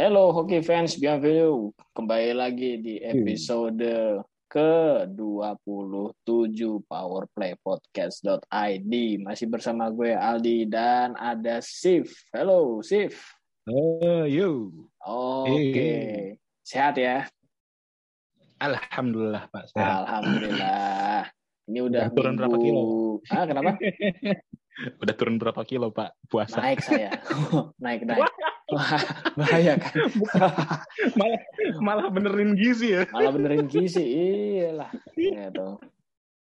Hello hoki fans, bienvenue. Kembali lagi di episode ke-27 Powerplay Podcast.id. Masih bersama gue Aldi dan ada Sif. Hello Sif. Oh, you. Oke. Hey. Sehat ya? Alhamdulillah Pak. Sehat. Alhamdulillah. Ini udah Udah turun minggu... berapa kilo? Ah, kenapa? Udah turun berapa kilo Pak puasa? Naik saya. naik, naik. Wah, bahaya kan? malah malah benerin gizi ya. Malah benerin gizi. Iyalah. Gitu.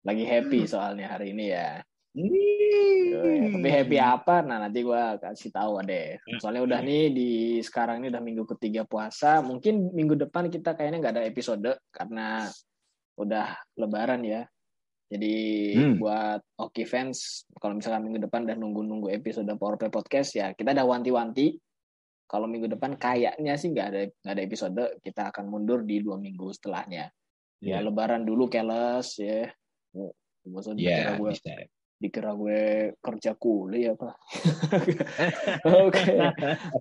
Lagi happy soalnya hari ini ya. Hmm. Tapi happy apa? Nah nanti gue kasih tahu deh. Soalnya udah nih di sekarang ini udah minggu ketiga puasa. Mungkin minggu depan kita kayaknya nggak ada episode karena udah Lebaran ya. Jadi Hmm. buat Oki fans, kalau misalkan minggu depan udah nunggu-nunggu episode Powerplay Podcast ya kita udah wanti-wanti. Kalau minggu depan kayaknya sih nggak ada nggak ada episode, kita akan mundur di dua minggu setelahnya. Ya Iya. Lebaran dulu keles ya. Maksudnya Iya, dikira gue bisa. dikira gue kerja kuli apa oke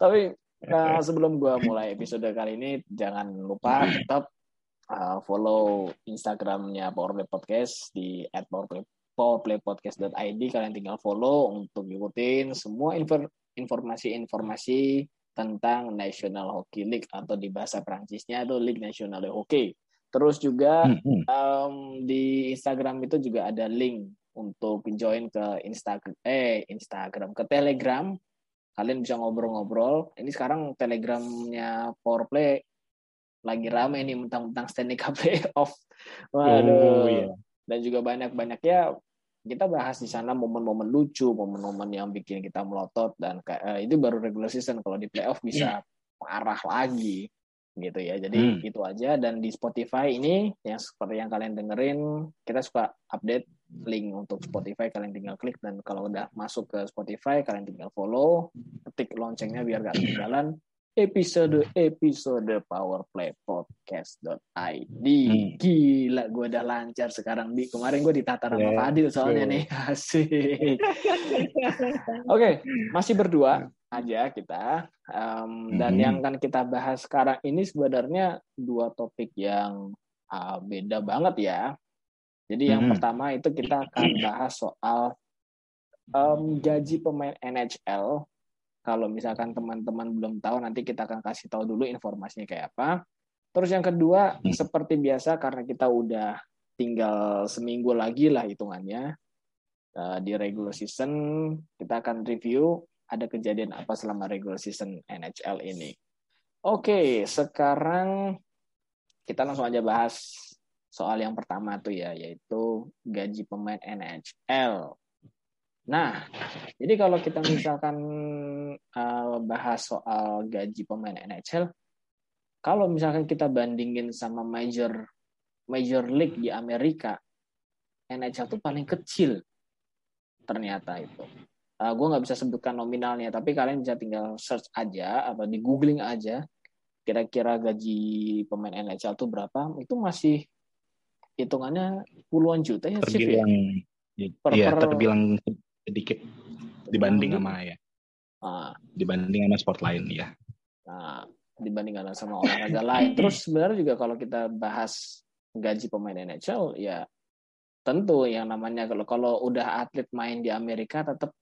tapi nah, sebelum gue mulai episode kali ini jangan lupa tetap uh, follow instagramnya Powerplay Podcast di @powerplay powerplaypodcast.id kalian tinggal follow untuk ngikutin semua infor- informasi-informasi tentang National Hockey League atau di bahasa Prancisnya itu Ligue Nationale de Hockey. Terus juga Hmm, um, di Instagram itu juga ada link untuk join ke Instagram eh Instagram ke Telegram. Kalian bisa ngobrol-ngobrol. Ini sekarang Telegramnya Powerplay lagi rame nih mentang-mentang Stanley Cup Playoff. Waduh Oh, iya. dan juga banyak-banyak ya kita bahas di sana momen-momen lucu momen-momen yang bikin kita melotot dan kayak eh, itu baru regular season. Kalau di playoff bisa parah lagi gitu ya. Jadi Hmm. itu aja. Dan di Spotify ini yang seperti yang kalian dengerin kita suka update link untuk Spotify. Kalian tinggal klik dan kalau udah masuk ke Spotify kalian tinggal follow ketik loncengnya biar gak ketinggalan episode-episode Powerplay Podcast.id Hmm. gila gue udah lancar sekarang di kemarin gue ditata sama Let's Fadil soalnya go. nih asik oke masih berdua aja kita Em, dan Mhm. yang kan kita bahas sekarang ini sebenarnya dua topik yang uh, beda banget ya jadi yang Mhm. pertama itu kita akan bahas soal em, gaji pemain NHL kalau misalkan teman-teman belum tahu nanti kita akan kasih tahu dulu informasinya kayak apa terus yang kedua Hmm. seperti biasa karena kita udah tinggal seminggu lagi lah hitungannya eh, di regular season kita akan review ada kejadian apa selama regular season NHL ini. Oke, sekarang kita langsung aja bahas soal yang pertama tuh ya, yaitu gaji pemain NHL. Nah, jadi kalau kita misalkan eh, bahas soal gaji pemain NHL, kalau misalkan kita bandingin sama major major league di Amerika, NHL tuh paling kecil ternyata itu. Uh, gue nggak bisa sebutkan nominalnya, tapi kalian bisa tinggal search aja atau di googling aja kira-kira gaji pemain NHL tuh berapa. Itu masih hitungannya puluhan juta ya sih ya. terbilang Per- iya, per- terbilang sedikit dibanding sama ya, Nah, dibanding sama sport lain ya. Nah, dibandingkan sama olahraga lain. Terus sebenarnya juga kalau kita bahas gaji pemain NHL, ya tentu yang namanya kalau kalau udah atlet main di Amerika tetap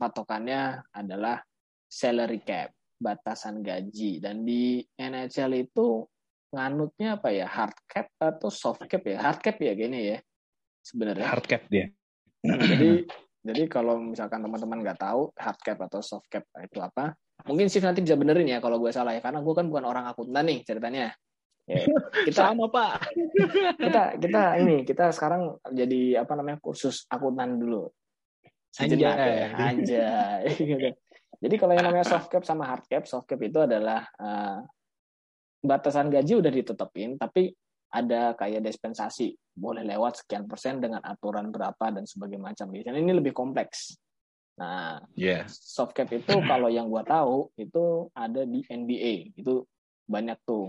patokannya adalah salary cap, batasan gaji. Dan di NHL itu nganutnya apa ya, hard cap atau soft cap ya? Hard cap ya gini ya sebenarnya. Hard cap dia. Jadi jadi kalau misalkan teman-teman nggak tahu hard cap atau soft cap itu apa, mungkin sih nanti bisa benerin ya kalau gue salah ya karena gue kan bukan orang akuntan nih ceritanya. Ya, kita sama Pak. kita kita ini kita sekarang jadi apa namanya kursus akuntan dulu. Sejenak ya. Anjay. Gitu. Jadi kalau yang namanya soft cap sama hard cap, soft cap itu adalah eh, batasan gaji udah ditetepin, tapi ada kayak dispensasi, boleh lewat sekian persen dengan aturan berapa dan sebagainya macam. Biasanya ini lebih kompleks. Nah, Iya. soft cap itu kalau yang gua tahu itu ada di NBA itu banyak tuh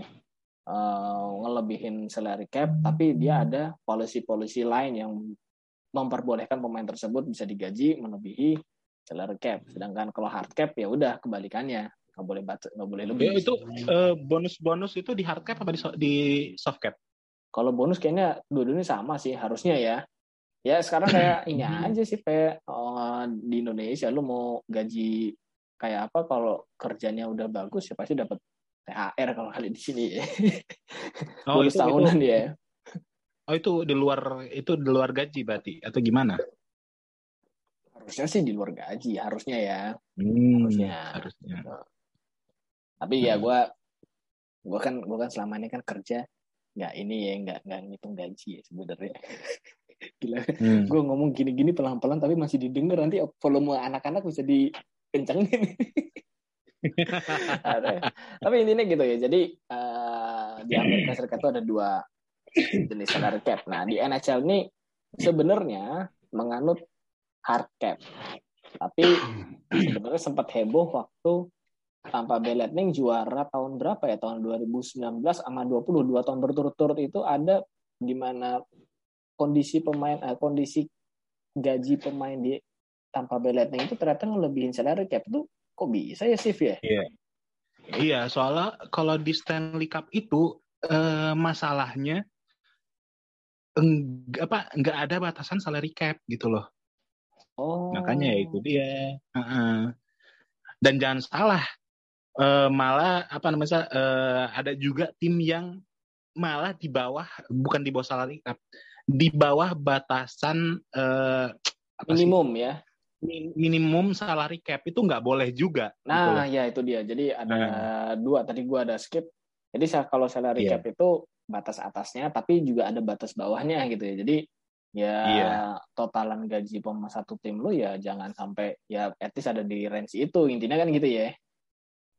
eh, ngelebihin salary cap tapi dia ada policy-policy lain yang memperbolehkan pemain tersebut bisa digaji melebihi salary cap sedangkan kalau hard cap ya udah kebalikannya nggak boleh batas nggak boleh Ya, lebih itu eh, bonus-bonus itu di hard cap apa di soft cap? Kalau bonus kayaknya dua-duanya sama sih harusnya ya ya sekarang kayak ini Hmm. aja sih kayak eh, di Indonesia lu mau gaji kayak apa kalau kerjanya udah bagus ya pasti dapat THR kalau kali di sini. Oh, bonus itu, tahunan itu, ya oh itu di luar itu di luar gaji berarti atau gimana? harusnya sih di luar gaji harusnya ya Hmm, Harusnya. harusnya. tapi ya gue gue kan gue kan selama ini kan kerja nggak ini ya nggak nggak ngitung gaji ya sebenarnya. Gila. Hmm. gue ngomong gini-gini pelan-pelan tapi masih didengar. Nanti volume anak-anak bisa dikencengin. Ada. tapi intinya gitu ya. Jadi eh, di Amerika Serikat itu ada dua jenis salary cap. Nah di NHL ini sebenarnya menganut hard cap. Tapi sebenarnya sempat heboh waktu Tampa Bay Lightning juara tahun berapa ya tahun 2019 sama 20 dua tahun berturut-turut itu ada di mana kondisi pemain eh, kondisi gaji pemain di Tampa Bay Lightning itu ternyata ngelebihin salary cap itu kok bisa ya Sif ya? Iya, soalnya kalau di Stanley Cup itu eh, masalahnya eng- apa nggak ada batasan salary cap gitu loh. Oh. Makanya ya itu dia. Heeh. Dan jangan salah, eh, malah apa namanya eh, ada juga tim yang malah di bawah bukan di bawah salary cap, di bawah batasan eh, apa sih? minimum ya. Min- minimum salary cap itu nggak boleh juga. gitu. Nah, ya itu dia. Jadi ada dua tadi gua ada skip. Jadi kalau salary Iya. cap itu batas atasnya tapi juga ada batas bawahnya gitu ya. Jadi ya Iya. totalan gaji pemain satu tim lu ya jangan sampai ya least ada di range itu. Intinya kan gitu ya.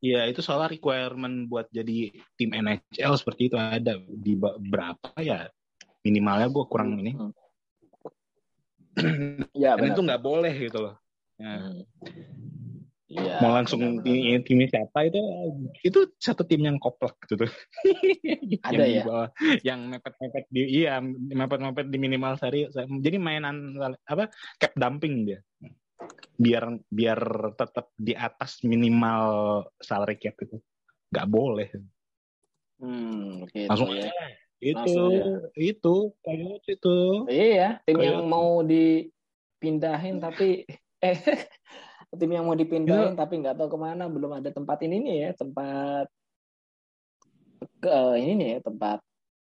Iya, itu soal requirement buat jadi tim NHL seperti itu ada di berapa ya minimalnya gue kurang ini. Hmm. Ya, Dan benar. itu nggak boleh gitu loh. Ya. Iya. Mau langsung tim, timnya siapa itu itu satu tim yang koplak gitu tuh. Ada yang di ya? bawah, yang mepet-mepet di iya mepet-mepet di minimal seri. Jadi mainan apa cap dumping dia. Biar biar tetap di atas minimal salary cap itu. Nggak boleh. Hmm, gitu Langsung ya. Itu Langsung ya. itu kayak itu. Iya, tim Kayak- yang mau dipindahin tapi eh tim yang mau dipindahin tapi nggak tahu ke mana belum ada tempat ini nih ya tempat ke ini nih ya tempat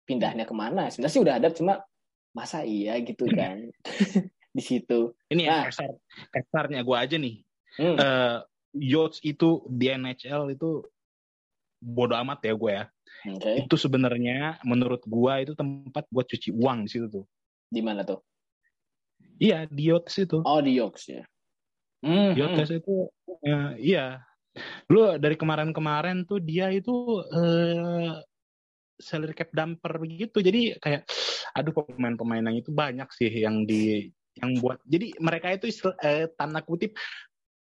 pindahnya ke mana sebenarnya sih udah ada cuma masa iya gitu kan di situ Ini Nah. yang kasar kasarnya gue aja nih. Hmm. Eh Yachts itu di NHL itu bodoh amat ya gue ya. oke Itu sebenarnya menurut gue itu tempat buat cuci uang di situ tuh. di mana tuh Iya di Yachts itu. oh di Yorks ya Hmm, hmm. Yachts itu eh, iya. Lu dari kemarin-kemarin tuh dia itu eh salary cap dumper gitu. Jadi kayak aduh pemain-pemain yang itu banyak sih yang di yang buat. Jadi mereka itu eh, tanda kutip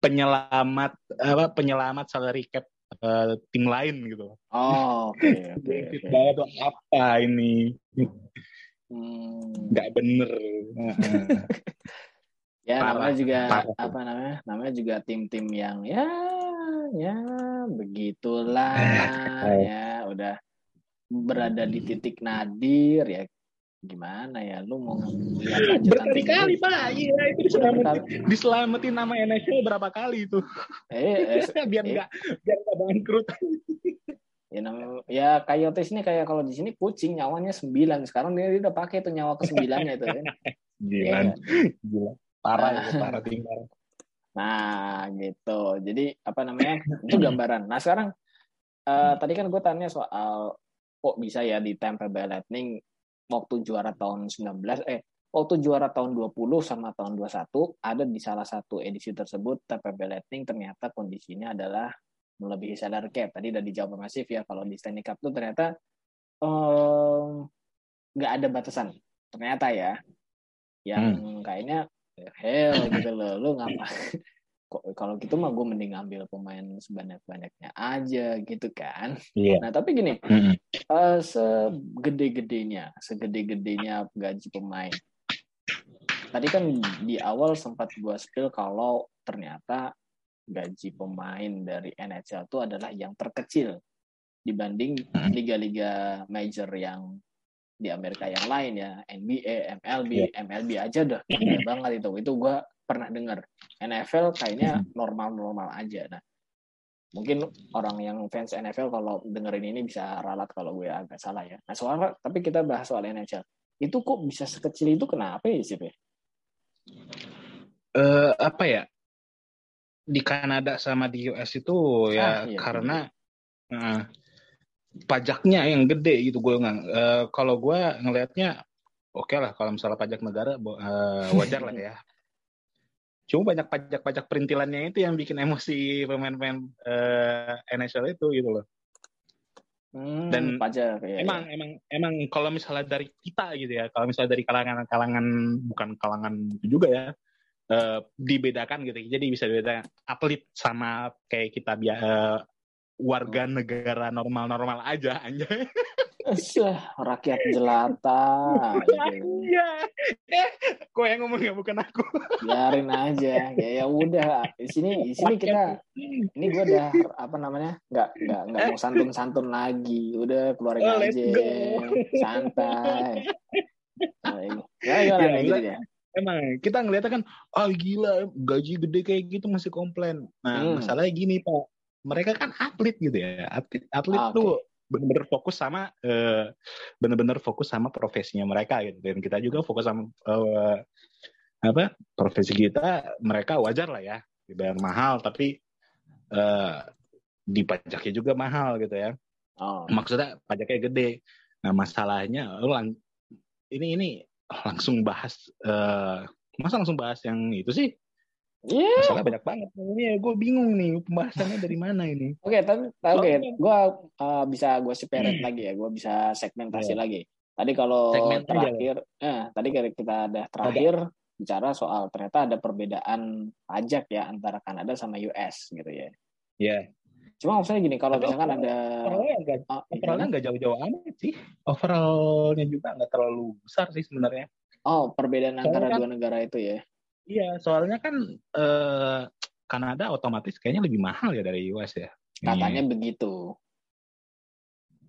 penyelamat apa penyelamat salary cap eh, tim lain gitu. oh oke oke. banget tuh, apa ini Hmm. bener. Ya Parah, namanya juga parah. apa namanya? Namanya juga tim-tim yang ya ya begitulah ya udah berada di titik nadir ya gimana ya lu mau Berkali-kali pak, iya itu diselamatin, diselamatin nama NHL berapa kali itu, Eh, eh, biar eh. nggak biar nggak bangkrut. ya namanya ya Coyotes ini kayak kalau di sini kucing nyawanya sembilan sekarang dia, udah pakai tuh nyawa ke sembilannya itu kan. Gila, Iya. gila, parah Nah. itu, parah tinggal. Nah, gitu. Jadi apa namanya? Itu gambaran. Nah, sekarang eh, tadi kan gue tanya soal kok bisa ya di Tampa Bay Lightning waktu juara tahun 19 eh waktu juara tahun 20 sama tahun 21 ada di salah satu edisi tersebut Bay Lightning ternyata kondisinya adalah melebihi salary cap. Tadi udah dijawab masif ya kalau di Stanley Cup tuh ternyata nggak ada batasan. Ternyata ya yang kayaknya hell gitu loh lu ngapa kalau gitu mah gue mending ambil pemain sebanyak-banyaknya aja gitu kan Iya. nah tapi gini Mm-mm. eh, segede-gedenya segede-gedenya gaji pemain tadi kan di awal sempat gue spill kalau ternyata gaji pemain dari NHL itu adalah yang terkecil dibanding liga-liga major yang di Amerika yang lain ya NBA, MLB, Iya. MLB aja udah gede banget itu. Itu gua pernah dengar. NFL kayaknya Hmm. normal-normal aja. Nah, mungkin orang yang fans NFL kalau dengerin ini bisa ralat kalau gue agak salah ya. Nah, soal tapi kita bahas soal NHL. Itu kok bisa sekecil itu kenapa ya sih, Pe? eh apa ya di Kanada sama di US itu ya Ah, iya, karena eh, pajaknya yang gede gitu gue nggak eh, kalau gue ngelihatnya oke lah kalau misalnya pajak negara eh, wajar lah ya cuma banyak pajak-pajak perintilannya itu yang bikin emosi pemain-pemain eh, NHL itu gitu loh Hmm, Dan pajak ya. emang emang emang kalau misalnya dari kita gitu ya kalau misalnya dari kalangan kalangan bukan kalangan itu juga ya eh, dibedakan gitu jadi bisa beda atlet sama kayak kita biasa warga negara normal-normal aja anjay rakyat jelata. gitu. iya eh kok yang ngomong ya bukan aku Biarin aja. Ya ya udah. Di sini di sini kita ini gue udah apa namanya? nggak nggak nggak mau santun-santun lagi. Udah keluarin Oh, aja. go. Santai. Nah, Ya, Ya, enggak. jadi ya? emang kita ngeliatnya kan ah gila gaji gede kayak gitu masih komplain nah Hmm. masalahnya gini pak mereka kan atlet gitu ya. Atlet atlet Ah, tuh bener-bener fokus sama eh, bener-bener fokus sama profesinya mereka gitu. Dan kita juga fokus sama eh, apa profesi kita mereka wajar lah ya dibayar mahal tapi eh, dipajaknya juga mahal gitu ya. Oh, maksudnya pajaknya gede. Nah masalahnya lu lang- ini ini langsung bahas eh, masa langsung bahas yang itu sih iya. masalah banyak banget ini gue bingung nih pembahasannya dari mana ini Oke, tapi oke, Soalnya- gue bisa gue separate lagi ya, gue bisa segmentasi Iya. lagi. Tadi kalau Segmen aja terakhir, eh, tadi kita ada terakhir bicara soal ternyata ada perbedaan pajak ya antara Kanada sama US gitu ya. ya Cuma maksudnya gini, kalau Tapi misalkan ada, overallnya nggak oh, overallnya nggak jauh-jauh amat sih overallnya juga nggak terlalu besar sih sebenarnya oh perbedaan Soalnya antara kan- dua negara itu ya. Iya soalnya kan eh, Kanada otomatis kayaknya lebih mahal ya dari US ya Katanya Iya, begitu.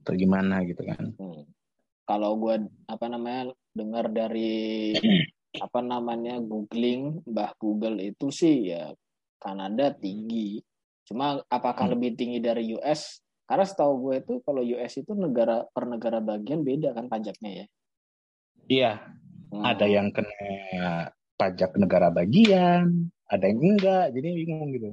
atau gimana gitu kan Hmm. Kalau gue apa namanya dengar dari apa namanya googling Mbah Google itu sih ya Kanada tinggi. Cuma apakah Hmm. lebih tinggi dari US? Karena setahu gue itu kalau US itu negara per negara bagian beda kan pajaknya ya. iya Hmm. ada yang kena pajak negara bagian ada yang enggak jadi bingung gitu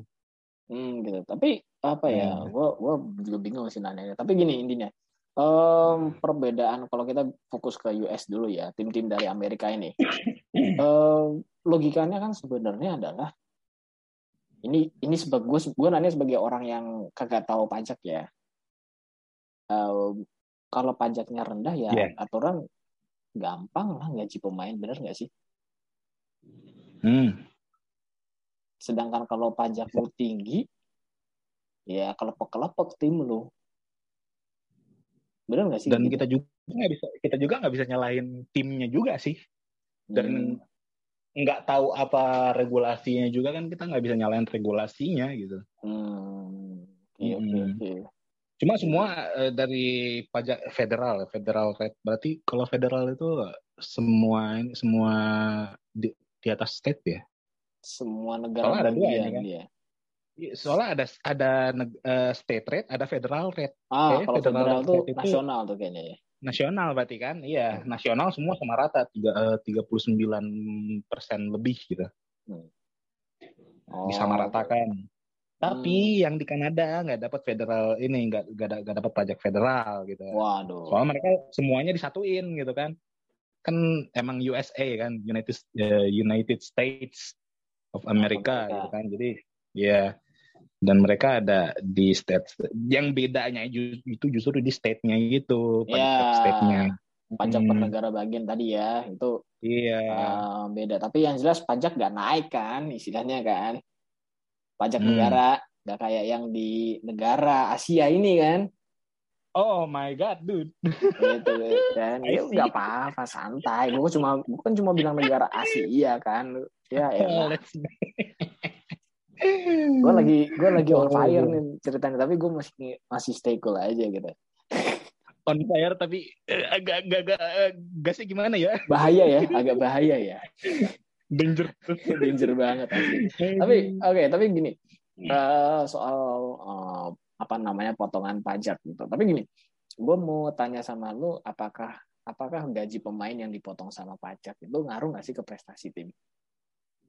Hmm, gitu. Tapi apa ya? Hmm. Gue gua juga bingung sih nanya. Tapi gini intinya, em, perbedaan kalau kita fokus ke US dulu ya, tim-tim dari Amerika ini, em, logikanya kan sebenarnya adalah ini ini sebagai gue gue nanya sebagai orang yang kagak tahu pajak ya. Em, kalau pajaknya rendah ya Iya. aturan gampang lah gaji pemain, bener nggak sih? Hmm. Sedangkan kalau pajak lu tinggi, ya kelepek-kelepek tim lu. Bener nggak sih? dan gitu? kita juga nggak bisa kita juga nggak bisa nyalahin timnya juga sih dan Hmm, nggak tahu apa regulasinya juga kan kita nggak bisa nyalain regulasinya gitu hmm, oke oke Hmm. oke. cuma semua eh, dari pajak federal federal rate berarti kalau federal itu semua ini semua di, di atas state ya Semua negara Soalnya ada dua ini kan. dia. Iya, soalnya ada ada eh, state rate ada federal rate Ah, Kayaknya kalau federal federal tuh itu- nasional tuh kayaknya ya. nasional berarti kan iya nasional semua sama rata tiga eh, tiga puluh sembilan persen lebih gitu Oh, disamaratakan. Tapi yang di Kanada nggak dapat federal ini nggak nggak dapat pajak federal gitu. Waduh. Soalnya mereka semuanya disatuin gitu kan. Kan emang USA kan United eh, United States of America Amerika. gitu kan. Jadi ya dan mereka ada di state yang bedanya itu justru di state-nya gitu Ya. state-nya. Pajak per Hmm. negara bagian tadi ya, itu Iya. eh, beda. Tapi yang jelas pajak nggak naik kan, istilahnya kan. Pajak Hmm. negara nggak kayak yang di negara Asia ini kan. Oh my god, dude. gitu kan. I ya nggak apa-apa santai. Gue cuma gue kan cuma bilang negara Asia kan. Ya let's gue lagi gue lagi on fire nih ceritanya tapi gue masih masih stay cool aja gitu. On fire tapi eh, agak agak agak eh, gasnya gimana ya? Bahaya ya agak bahaya ya. Danger. Danger banget tapi oke okay, tapi gini uh, soal uh, apa namanya potongan pajak gitu tapi gini gue mau tanya sama lu apakah apakah gaji pemain yang dipotong sama pajak itu ngaruh nggak sih ke prestasi tim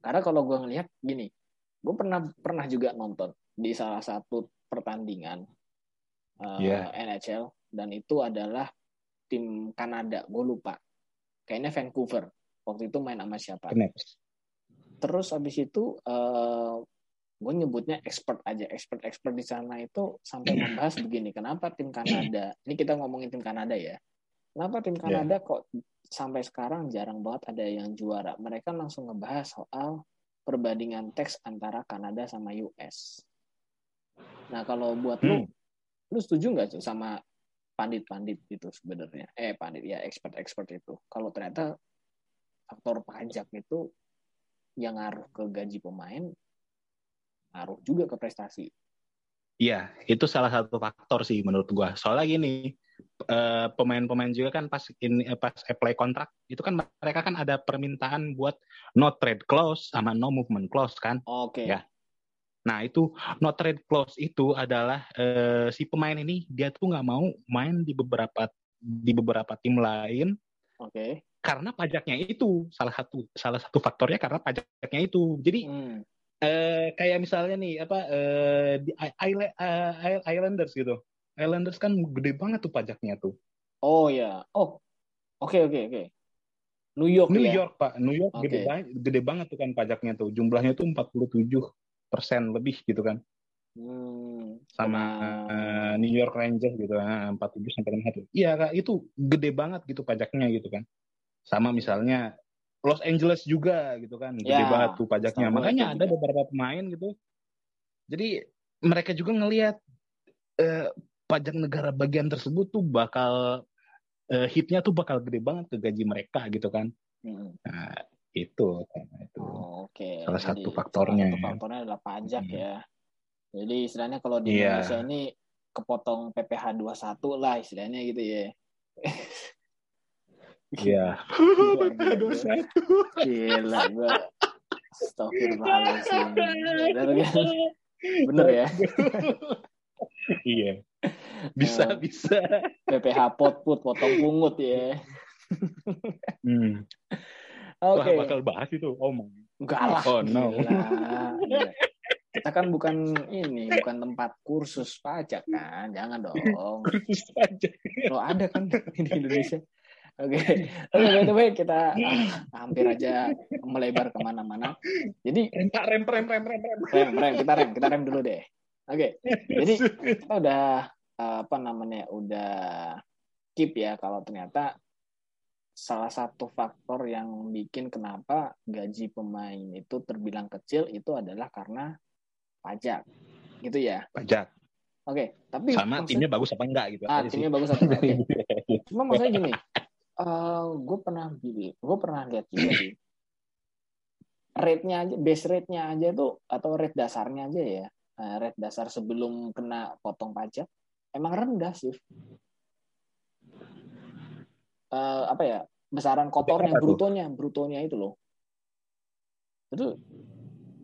karena kalau gue ngelihat gini gue pernah pernah juga nonton di salah satu pertandingan uh, yeah. NHL dan itu adalah tim Kanada gue lupa kayaknya Vancouver waktu itu main sama siapa Next. terus abis itu uh, gue nyebutnya expert aja expert expert di sana itu sampai membahas begini kenapa tim Kanada ini kita ngomongin tim Kanada ya kenapa tim iya. Kanada yeah. kok sampai sekarang jarang banget ada yang juara mereka langsung ngebahas soal perbandingan teks antara Kanada sama US. Nah kalau buat hmm. lu, lu setuju nggak sih sama pandit-pandit itu sebenarnya? Eh pandit ya expert-expert itu. Kalau ternyata faktor pajak itu yang ngaruh ke gaji pemain, ngaruh juga ke prestasi. Iya, itu salah satu faktor sih menurut gua. Soalnya gini, Eh, pemain-pemain juga kan pas ini eh, pas apply kontrak itu kan mereka kan ada permintaan buat no trade clause sama no movement clause kan. Oke. Okay. Ya. Nah itu no trade clause itu adalah uh, si pemain ini dia tuh nggak mau main di beberapa di beberapa tim lain. Oke. Okay. Karena pajaknya itu salah satu salah satu faktornya karena pajaknya itu. Jadi hmm. Uh, kayak misalnya nih apa uh, di Islanders gitu Islanders kan gede banget tuh pajaknya tuh. Oh ya. Oh. Oke okay, oke okay, oke. Okay. New York New ya? York Pak. New York okay. gede banget gede banget tuh kan pajaknya tuh. Jumlahnya tuh 47 persen lebih gitu kan. Hmm, sama uh, New York Rangers gitu kan 47 sampai 51. Iya Kak, itu gede banget gitu pajaknya gitu kan. Sama misalnya Los Angeles juga gitu kan, gede ya, banget tuh pajaknya. Makanya ada juga. beberapa pemain gitu. Jadi mereka juga ngelihat uh, pajak negara bagian tersebut tuh bakal uh, hitnya tuh bakal gede banget ke gaji mereka gitu kan. Hmm. Nah, itu itu. Oh, Oke. Okay. Salah Jadi, satu faktornya. Salah satu faktornya adalah pajak hmm. ya. Jadi istilahnya kalau di yeah. Indonesia ini kepotong PPh 21 lah istilahnya gitu ya. Iya. PPh 21. Gila gua. Astagfirullahaladzim. Bener kan? Bener ya? iya. Bisa, uh, bisa. PPH pot put potong pungut ya. hmm. Oke. Okay. bakal bahas itu omong. Enggak lah. Oh no. Gila. Kita kan bukan ini, bukan tempat kursus pajak kan. Jangan dong. Kursus pajak. Lo ada kan di Indonesia. Oke, okay. oke, okay, by the way kita ah, hampir aja melebar ke mana-mana. Jadi rem, rem, rem, rem, rem, rem, rem, rem, kita rem, kita rem dulu deh. Oke, okay. jadi kita udah apa namanya udah keep ya kalau ternyata salah satu faktor yang bikin kenapa gaji pemain itu terbilang kecil itu adalah karena pajak, gitu ya? Pajak. Oke, okay, tapi sama timnya bagus apa enggak gitu? Ah, timnya sih. bagus apa enggak? Okay. Cuma maksudnya gini, uh, eh, gue pernah gue pernah lihat juga sih rate-nya aja, base rate-nya aja tuh atau rate dasarnya aja ya, uh, rate dasar sebelum kena potong pajak emang rendah sih. Uh, apa ya besaran kotornya, brutonya, brutonya itu loh. Itu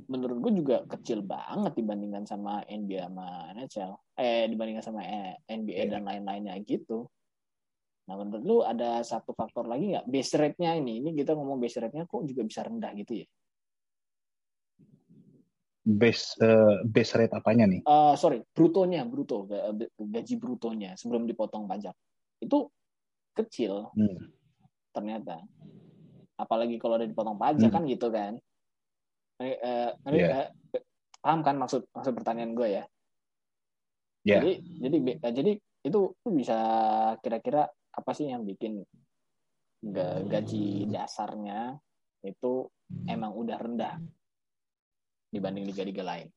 menurut gue juga kecil banget dibandingkan sama NBA sama NHL. Eh dibandingkan sama NBA yeah. dan lain-lainnya gitu. Nah menurut lu ada satu faktor lagi nggak base rate-nya ini? Ini kita ngomong base rate-nya kok juga bisa rendah gitu ya? base uh, base rate apanya nih? Uh, sorry, brutonya, bruto gaji brutonya sebelum dipotong pajak itu kecil hmm. ternyata. Apalagi kalau ada dipotong pajak hmm. kan gitu kan. Uh, uh, yeah. uh, paham kan maksud maksud pertanyaan gue ya? Yeah. Jadi jadi jadi itu bisa kira-kira apa sih yang bikin gaji dasarnya itu emang udah rendah dibanding liga-liga lain?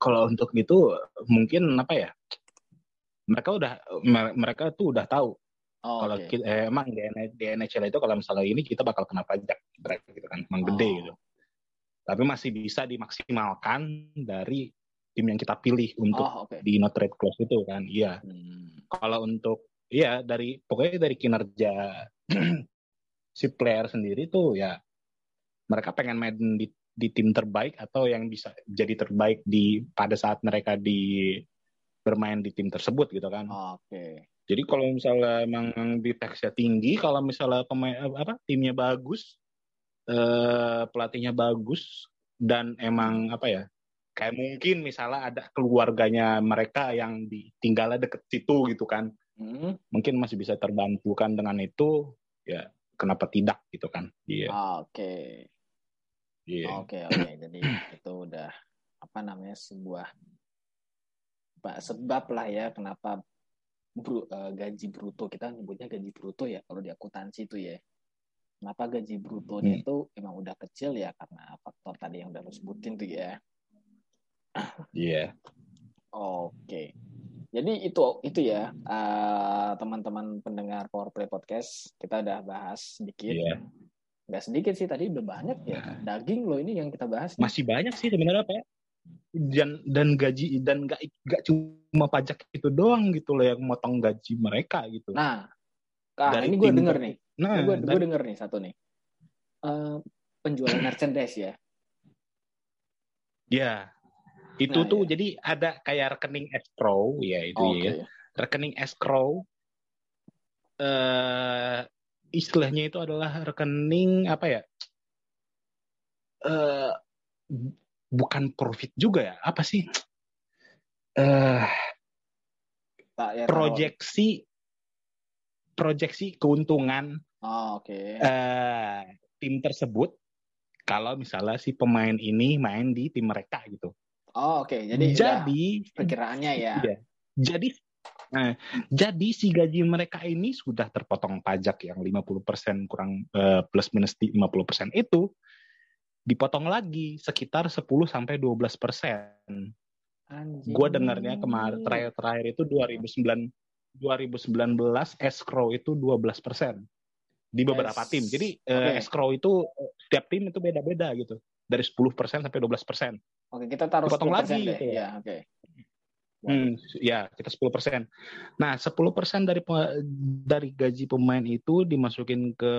Kalau untuk itu mungkin apa ya? Mereka udah mereka tuh udah tahu oh, kalau okay. kita, eh, emang di, di NHL itu kalau misalnya ini kita bakal kena pajak gitu kan, emang oh. gede gitu. tapi masih bisa dimaksimalkan dari tim yang kita pilih untuk Oh, oke. di not trade clause itu kan. Iya. Hmm. Kalau untuk iya dari pokoknya dari kinerja si player sendiri tuh ya mereka pengen main di di tim terbaik atau yang bisa jadi terbaik di pada saat mereka di bermain di tim tersebut gitu kan. Oke. Jadi kalau misalnya emang di teksnya tinggi, kalau misalnya pemain apa timnya bagus, eh, pelatihnya bagus dan emang apa ya kayak mungkin misalnya ada keluarganya mereka yang ditinggalnya deket situ gitu kan, Hmm. mungkin masih bisa terbantukan dengan itu, ya kenapa tidak gitu kan? Iya, Oke. iya. Oke, oke. Jadi itu udah apa namanya sebuah sebab lah ya kenapa bru- eh, gaji bruto kita nyebutnya gaji bruto ya kalau di akuntansi itu ya. Kenapa gaji brutonya Hmm. itu emang udah kecil ya karena faktor tadi yang udah lu sebutin tuh ya. Iya. Oke. Jadi itu itu ya eh, teman-teman pendengar Powerplay Podcast kita udah bahas sedikit. Iya. Nggak sedikit sih tadi udah banyak ya. Daging loh ini yang kita bahas. nih. Masih banyak sih sebenarnya Pak. Dan dan gaji dan nggak nggak cuma pajak itu doang gitu loh yang motong gaji mereka gitu. Nah, Kak, Dari ini gue denger nih. Nah, gue dan- denger nih satu nih. Eh, penjualan merchandise ya. Ya, itu Nah, tuh ya. jadi ada kayak rekening escrow ya itu Oke. ya. Rekening escrow eh istilahnya itu adalah rekening apa ya? Eh bu- bukan profit juga ya. Apa sih? Eh Tak ya, proyeksi proyeksi keuntungan Oh, oke. eh tim tersebut kalau misalnya si pemain ini main di tim mereka gitu. Oh, oke. Jadi, udah Jadi perkiraannya ya. Iya. Jadi nah, jadi si gaji mereka ini sudah terpotong pajak yang 50% kurang eh, plus minus di 50% itu dipotong lagi sekitar 10 sampai 12%. Anjing. Gue dengarnya kemarin terakhir-terakhir itu 2009 2019 escrow itu 12% di beberapa Es- tim. Jadi eh, oke. escrow itu eh, setiap tim itu beda-beda gitu. Dari 10% sampai 12%. Oke, kita taruh Dipotong 10% lagi deh. gitu ya. Oke. Hmm, ya kita 10%. Nah, 10% dari dari gaji pemain itu dimasukin ke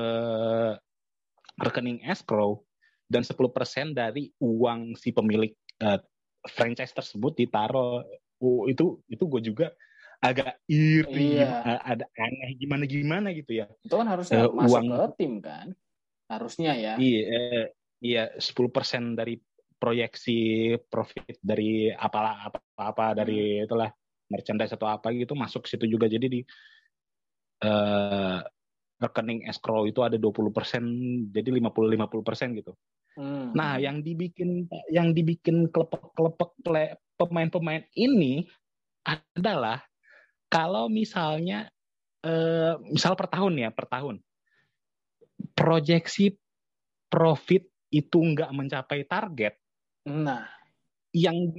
rekening escrow dan 10% dari uang si pemilik eh, franchise tersebut ditaruh oh, itu itu gue juga agak iri, Iya. eh, ada aneh gimana gimana gitu ya. Itu kan harusnya Eh, masuk uang- ke tim kan? Harusnya ya. Iya, iya 10% dari proyeksi profit dari apalah apa-apa dari itulah merchandise atau apa gitu masuk situ juga. Jadi di eh, rekening escrow itu ada 20%, jadi 50-50% gitu. Hmm. Nah, yang dibikin yang dibikin kelepek-kelepek ple- pemain-pemain ini adalah kalau misalnya eh, misal per tahun ya, per tahun proyeksi profit itu nggak mencapai target, Nah, yang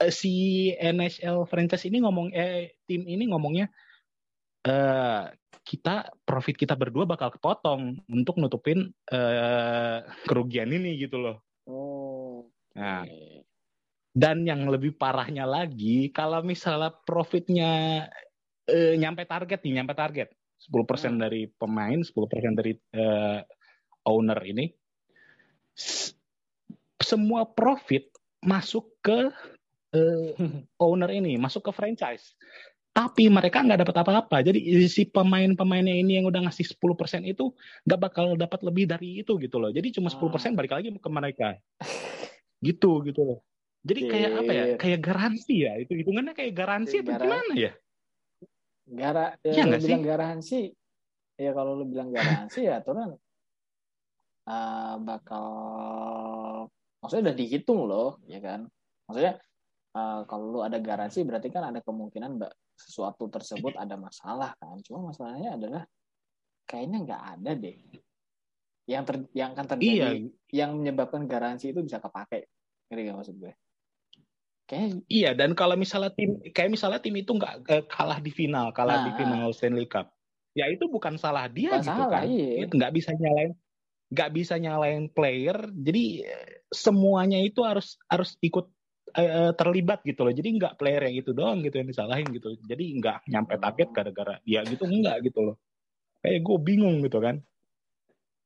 eh, si NHL franchise ini ngomong eh tim ini ngomongnya eh kita profit kita berdua bakal kepotong untuk nutupin eh kerugian ini gitu loh. oh. Nah, oke. dan yang lebih parahnya lagi kalau misalnya profitnya eh, nyampe target nih, nyampe target 10% Hmm. dari pemain, 10% dari eh, owner ini semua profit masuk ke eh, owner ini, masuk ke franchise. Tapi mereka nggak dapat apa-apa. Jadi si pemain-pemainnya ini yang udah ngasih 10% itu nggak bakal dapat lebih dari itu gitu loh. Jadi cuma 10% balik lagi ke mereka. Gitu gitu loh. Jadi kayak apa ya? Shit. Kayak garansi ya. Itu hitungannya kayak garansi Garan- gimana ya? Gara, ya, Iya sih? bilang garansi, ya kalau lu bilang garansi ya aturan eh, bakal, maksudnya udah dihitung loh, ya kan? Maksudnya eh, kalau lu ada garansi berarti kan ada kemungkinan mbak sesuatu tersebut ada masalah kan? Cuma masalahnya adalah kayaknya nggak ada deh. Yang ter, yang akan terjadi, Iya, yang menyebabkan garansi itu bisa kepake, ngerti gak maksud gue? Kayaknya iya. Dan kalau misalnya tim, kayak misalnya tim itu nggak eh, kalah di final, kalah di Nah. final Stanley Cup, ya itu bukan salah dia Bukan gitu salah, kan? iya. Itu nggak bisa nyalain, nggak bisa nyalain player jadi semuanya itu harus harus ikut uh, terlibat gitu loh. Jadi nggak player yang itu doang gitu yang disalahin gitu. Jadi nggak nyampe target gara-gara dia gitu enggak gitu loh. Kayak gue bingung gitu kan.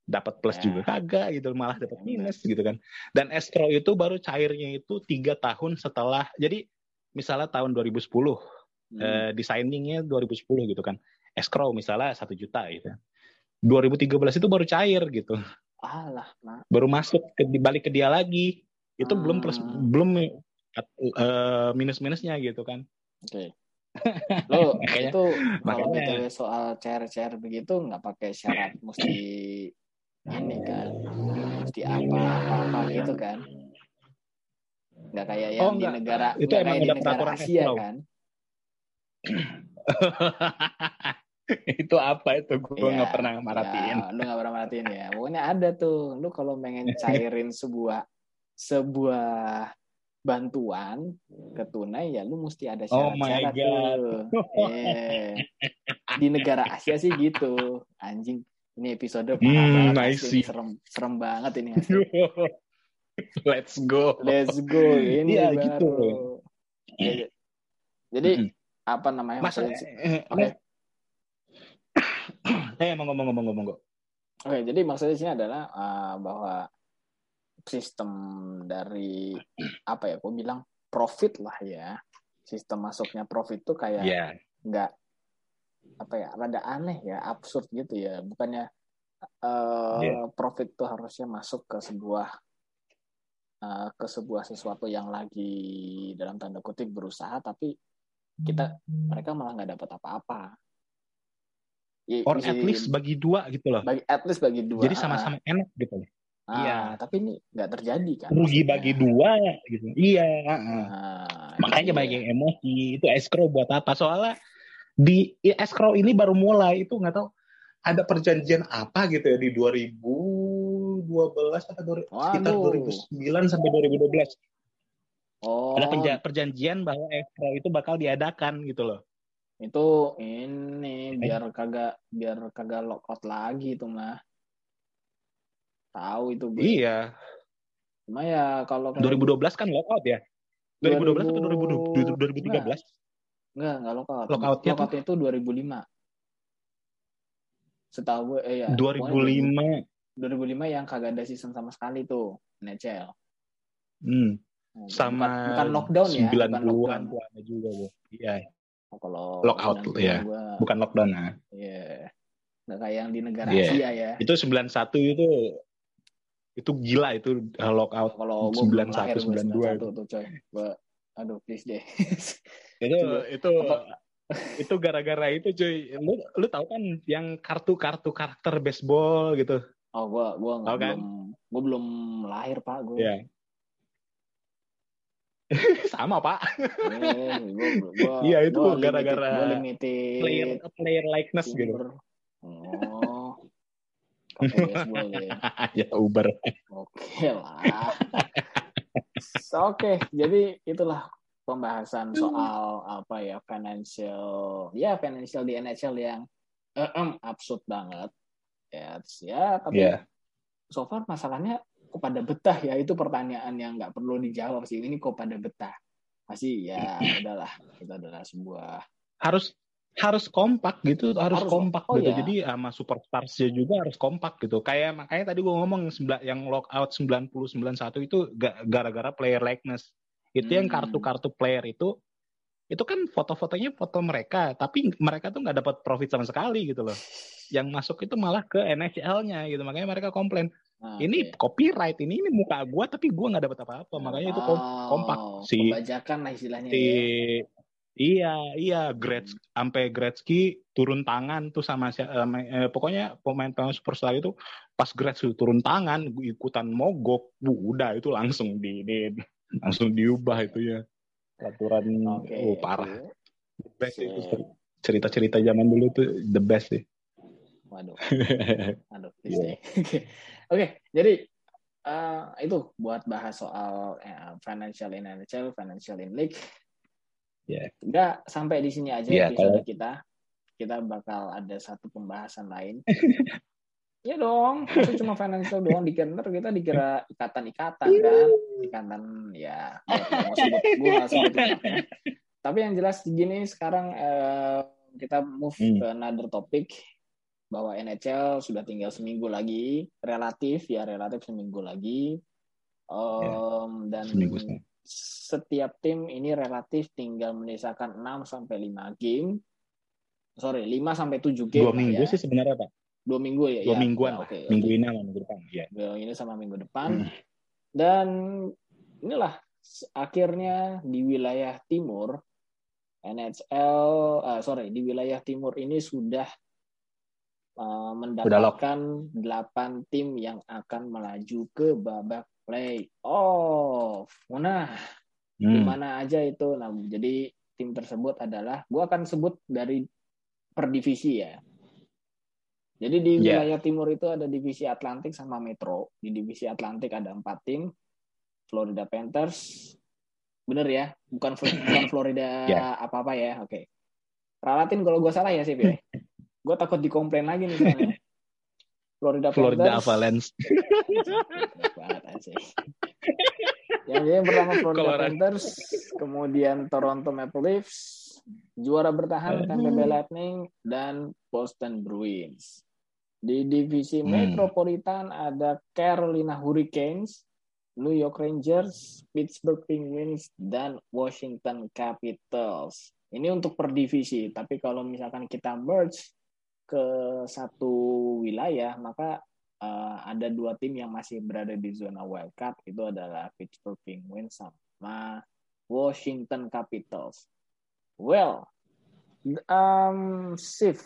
Dapat plus ya. juga kagak gitu malah dapat minus gitu kan. Dan escrow itu baru cairnya itu tiga tahun setelah jadi misalnya tahun 2010 hmm. eh, designingnya 2010 gitu kan. Escrow misalnya satu juta gitu 2013 itu baru cair gitu alah nah. baru masuk ke dibalik ke dia lagi itu hmm. belum plus hmm. belum uh, minus minusnya gitu kan oke okay. lo itu kalau makanya, soal cair-cair begitu nggak pakai syarat mesti ini kan mesti apa apa apa gitu kan nggak kayak yang oh, di negara itu emang di negara Asia kan itu apa itu gue ya, nggak pernah merhatiin ya, lu nggak pernah merhatiin ya pokoknya ada tuh lu kalau pengen cairin sebuah sebuah bantuan ke tunai ya lu mesti ada oh syarat-syarat oh tuh. yeah. di negara Asia sih gitu anjing ini episode hmm, nice. serem serem banget ini. Let's go. Let's go. Ini ya, baru. gitu. Jadi mm -hmm. apa namanya? Mas, eh, eh. Okay. Eh, monggo monggo monggo monggo. Oke, okay, jadi maksudnya sini adalah uh, bahwa sistem dari apa ya? Aku bilang profit lah ya. Sistem masuknya profit tuh kayak yeah. nggak apa ya rada aneh ya absurd gitu ya bukannya uh, yeah. profit tuh harusnya masuk ke sebuah uh, ke sebuah sesuatu yang lagi dalam tanda kutip berusaha tapi kita mereka malah nggak dapat apa-apa ya, or at least bagi dua gitu loh bagi at least bagi dua jadi sama-sama enak gitu loh Ah, iya, tapi ini nggak terjadi kan. Rugi bagi dua gitu. Iya. Nah, Makanya iya. banyak emosi. Itu escrow buat apa? Soalnya di escrow ini baru mulai itu nggak tahu ada perjanjian apa gitu ya di 2012 atau sekitar 2009 sampai 2012. Oh. Ada perjanjian bahwa escrow itu bakal diadakan gitu loh. Itu ini biar kagak biar kagak lockout lagi itu mah. Tahu itu. Gue. Iya. Cuma ya kalau 2012 kan lockout ya. 2012 2000... atau 2013? Nah, Enggak, enggak lokal. Lockoutnya Lockout itu 2005. Setahu gue, eh ya. 2005. 2005 yang kagak ada season sama sekali tuh, NHL. Hmm. Nah, sama bukan, bukan lockdown ya, bukan lockdown. juga, Bu. Iya. Oh, kalau lockout ya. Gua, bukan lockdown nah. Iya. Enggak kayak yang di negara yeah. Asia ya. Itu 91 itu itu gila itu uh, lockout kalau 91 92 itu tuh coy. Gua aduh please deh itu itu itu gara-gara itu cuy lu lu tahu kan yang kartu-kartu karakter baseball gitu oh gua gua nggak kan? belum gua belum lahir pak gua yeah. sama pak. Iya itu gara-gara player player likeness gitu. Oh. Baseball ya ya Uber. Oke lah. Oke, jadi itulah pembahasan hmm. soal apa ya financial ya financial di NHL yang uh, um, absurd banget. Ya ya tapi yeah. so far masalahnya kok pada betah ya itu pertanyaan yang nggak perlu dijawab sih. Ini kok pada betah. Masih ya udahlah itu adalah sebuah harus harus kompak gitu harus, harus kompak oh, gitu. ya. jadi sama superstarsnya juga harus kompak gitu. Kayak makanya tadi gue ngomong yang lockout 90 91 itu gara-gara player likeness. Itu hmm. yang kartu-kartu player itu itu kan foto-fotonya foto mereka tapi mereka tuh nggak dapat profit sama sekali gitu loh yang masuk itu malah ke NHL-nya gitu makanya mereka komplain ah, ini okay. copyright ini ini muka gua tapi gua nggak dapat apa-apa makanya oh, itu kompak si pembajakan lah istilahnya si, ya. iya iya Gretz sampai Gretzky turun tangan tuh sama si, eh, pokoknya pemain-pemain superstar itu pas Gretzky turun tangan ikutan mogok udah itu langsung di, di langsung diubah itu ya peraturan okay. oh, parah the best okay. itu cerita-cerita zaman dulu tuh the best sih waduh waduh yeah. oke okay, jadi uh, itu buat bahas soal uh, financial in NHL financial in league yeah. enggak sampai di sini aja yeah, episode kalau... kita kita bakal ada satu pembahasan lain Ya dong, masa cuma financial doang di Kenter kita dikira ikatan-ikatan kan, ikatan ya. Gue nggak sebut Tapi yang jelas gini sekarang eh, kita move hmm. ke another topic bahwa NHL sudah tinggal seminggu lagi, relatif ya relatif seminggu lagi. Um, ya, dan seminggu setiap tim ini relatif tinggal menyisakan 6 sampai 5 game. Sorry, 5 sampai 7 game. Dua minggu ya. sih sebenarnya, Pak dua minggu ya? Dua ya, mingguan ya, okay, minggu ini sama minggu depan ya minggu ini sama minggu depan. Hmm. dan inilah akhirnya di wilayah timur NHL uh, sorry di wilayah timur ini sudah uh, mendapatkan delapan tim yang akan melaju ke babak playoff. Nah hmm. di mana aja itu? Nah jadi tim tersebut adalah gua akan sebut dari per divisi ya jadi di yeah. wilayah timur itu ada divisi Atlantik sama Metro. Di divisi Atlantik ada empat tim. Florida Panthers. Bener ya? Bukan bukan Florida yeah. apa-apa ya. Oke. Okay. Ralatin kalau gue salah ya sih, ya. gue takut dikomplain lagi nih. Florida, Florida Panthers. Avalanche. yang, yang pertama Florida Colorado. Panthers, kemudian Toronto Maple Leafs, juara bertahan Tampa Bay Lightning dan Boston Bruins. Di divisi hmm. Metropolitan ada Carolina Hurricanes, New York Rangers, Pittsburgh Penguins, dan Washington Capitals. Ini untuk per divisi, tapi kalau misalkan kita merge ke satu wilayah, maka uh, ada dua tim yang masih berada di zona wildcard, itu adalah Pittsburgh Penguins sama Washington Capitals. Well, um, Sif,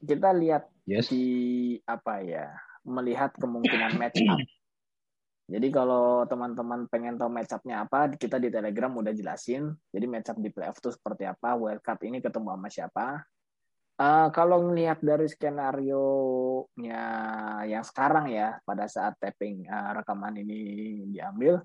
kita lihat yes. di apa ya melihat kemungkinan match up. Jadi kalau teman-teman pengen tahu match up-nya apa, kita di Telegram udah jelasin. Jadi match up di playoff itu seperti apa, wildcard ini ketemu sama siapa. Uh, kalau ngelihat dari skenario-nya yang sekarang ya, pada saat tapping uh, rekaman ini diambil,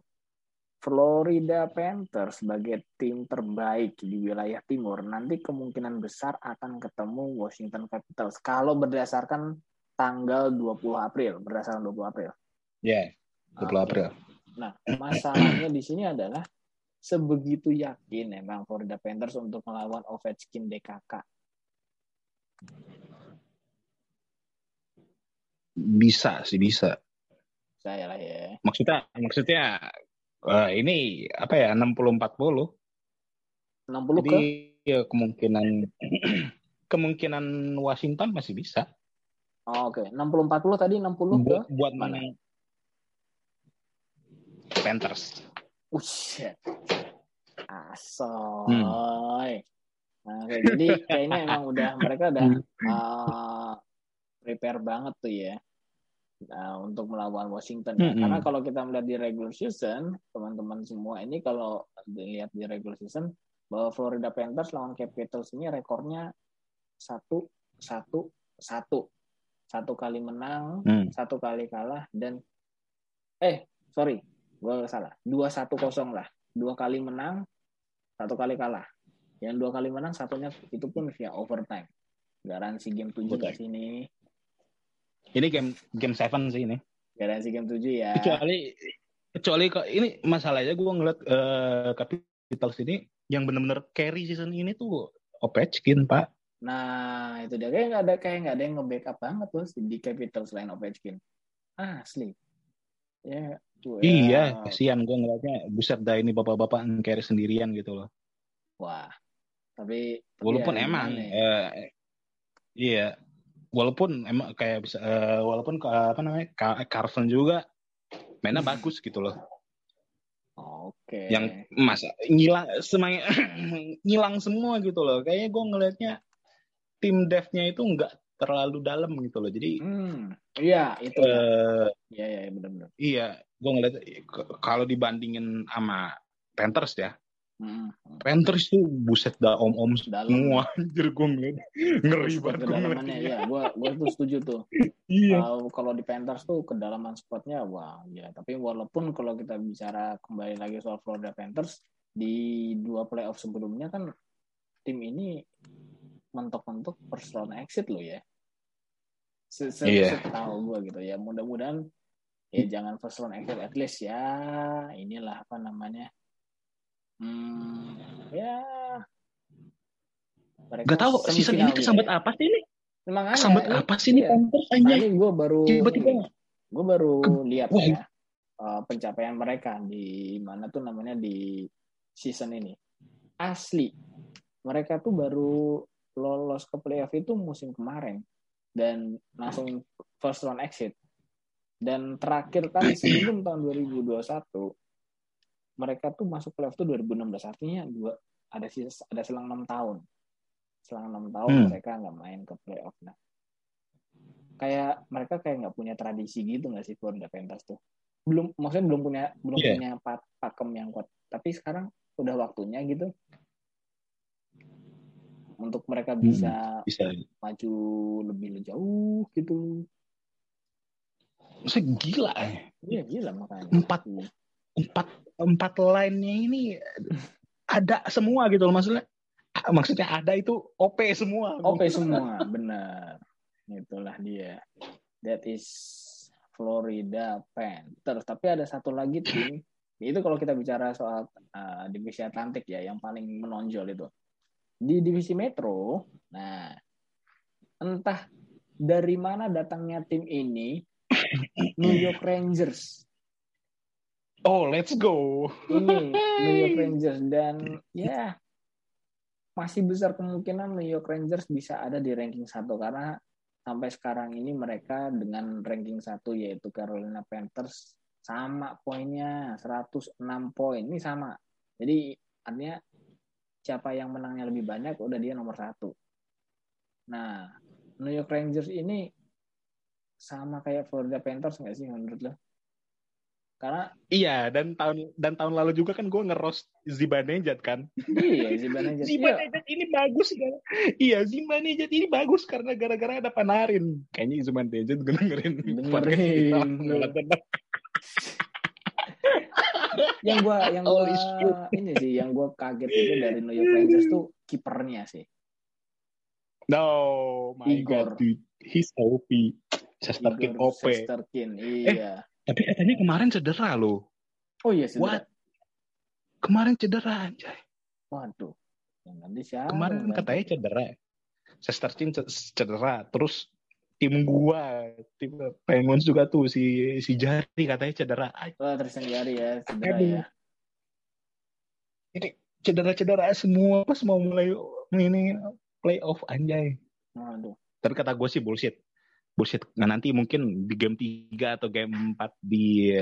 Florida Panthers sebagai tim terbaik di wilayah timur nanti kemungkinan besar akan ketemu Washington Capitals kalau berdasarkan tanggal 20 April, berdasarkan 20 April. Ya, yeah, 20 okay. April. Nah, masalahnya di sini adalah sebegitu yakin emang Florida Panthers untuk melawan Ovechkin DKK. Bisa sih bisa. Saya lah ya. Maksudnya maksudnya uh, ini apa ya 60 40. 60 Jadi, ke ya kemungkinan kemungkinan Washington masih bisa. Oh, Oke, okay. 60 40 tadi 60 ke buat mana? Panthers. Oh shit. Asoy. Hmm. Nah, jadi kayaknya emang udah mereka udah uh, prepare banget tuh ya uh, untuk melawan Washington. Mm -hmm. Karena kalau kita melihat di regular season, teman-teman semua ini kalau dilihat di regular season bahwa Florida Panthers lawan Capitals ini rekornya satu satu satu. Satu kali menang, mm. satu kali kalah dan eh sorry gue salah. Dua satu kosong lah. Dua kali menang satu kali kalah. Yang dua kali menang satunya itu pun via overtime. Garansi game tujuh ke sini ini game game seven sih ini. Garansi game tujuh ya. Kecuali kecuali kok ini masalahnya gue ngeliat uh, Capitals ini yang benar-benar carry season ini tuh Ovechkin pak. Nah itu dia kayak nggak ada kayak nggak ada yang nge-backup banget loh di Capitals selain Ovechkin. Ah, asli. Ya, tuh, ya. Iya, kasihan gue ngeliatnya buset dah ini bapak-bapak carry sendirian gitu loh. Wah, tapi, tapi walaupun ya, emang uh, iya walaupun emang kayak bisa uh, walaupun uh, apa namanya Carlson juga mainnya hmm. bagus gitu loh. Oke. Okay. Yang masa ngilang semuanya ngilang semua gitu loh. Kayaknya gue ngelihatnya tim devnya itu nggak terlalu dalam gitu loh. Jadi hmm, iya itu. Uh, iya iya benar-benar. Iya, gue ngeliat kalau dibandingin sama Panthers ya, Hmm. Panthers tuh buset dah om-om semua anjir gue ngeliat ngeri banget kedalamannya ya gue gue tuh setuju tuh iya. uh, kalau di Panthers tuh kedalaman squadnya wah ya tapi walaupun kalau kita bicara kembali lagi soal Florida Panthers di dua playoff sebelumnya kan tim ini mentok-mentok first round exit loh ya Se -se Iya. Tahu gue gitu ya. Mudah-mudahan ya jangan first round exit at least ya inilah apa namanya hmm, ya mereka Gak tahu season ini kesambet ya. apa sih ini? Emang ada, Kesambet ini- apa sih ini iya. Panthers anjay? Tadi gue baru Tiba-tiba gue baru lihat Wah. ya uh, pencapaian mereka di mana tuh namanya di season ini. Asli mereka tuh baru lolos ke playoff itu musim kemarin dan langsung first round exit. Dan terakhir kali sebelum tahun 2021 mereka tuh masuk playoff tuh 2016 artinya dua ada sis- ada selang enam tahun selang enam tahun Hmm. mereka nggak main ke playoff nah kayak mereka kayak nggak punya tradisi gitu nggak sih Florida Panthers tuh belum maksudnya belum punya belum Iya. punya pa- pakem yang kuat tapi sekarang udah waktunya gitu untuk mereka bisa bisa. maju lebih jauh gitu Maksudnya gila ya. iya gila makanya Empat Iya. Empat empat line-nya ini ada semua gitu loh. Maksudnya. Maksudnya ada itu OP semua. OP semua benar. Itulah dia. That is Florida Panthers. Tapi ada satu lagi tim. Itu kalau kita bicara soal uh, divisi Atlantik ya yang paling menonjol itu. Di divisi Metro nah entah dari mana datangnya tim ini New York Rangers Oh, let's go. ini New York Rangers dan ya masih besar kemungkinan New York Rangers bisa ada di ranking satu karena sampai sekarang ini mereka dengan ranking satu yaitu Carolina Panthers sama poinnya 106 poin. Ini sama. Jadi artinya siapa yang menangnya lebih banyak udah dia nomor satu. Nah New York Rangers ini sama kayak Florida Panthers nggak sih menurut lo karena Iya, dan tahun dan tahun lalu juga kan gue ngeroast Zibanejad kan. iya Zibanejad iya, Zibanejad ini bagus kan? Iya, Zibanejad ini bagus karena gara-gara ada Panarin. Kayaknya Zibanejad gue dengerin tenang. yang gua yang shit. ini sih yang gua kaget itu dari New York Rangers tuh kipernya sih No, my Igor. God, dude. He's OP. Shesterkin Igor OP. Shesterkin iya Tapi katanya kemarin cedera loh. oh iya sih What? Kemarin cedera anjay. waduh yang nanti siapa Kemarin yang ganti? katanya cedera. Shesterkin c- cedera. Terus tim gua, tim Penguins juga tuh si si Jari katanya cedera. oh Tristan Jari ya cedera Aduh. ya Ini cedera-cedera semua pas mau mulai ini playoff anjay. waduh Tapi kata gue sih bullshit. Bullshit. Nah nanti mungkin di game 3 atau game 4 di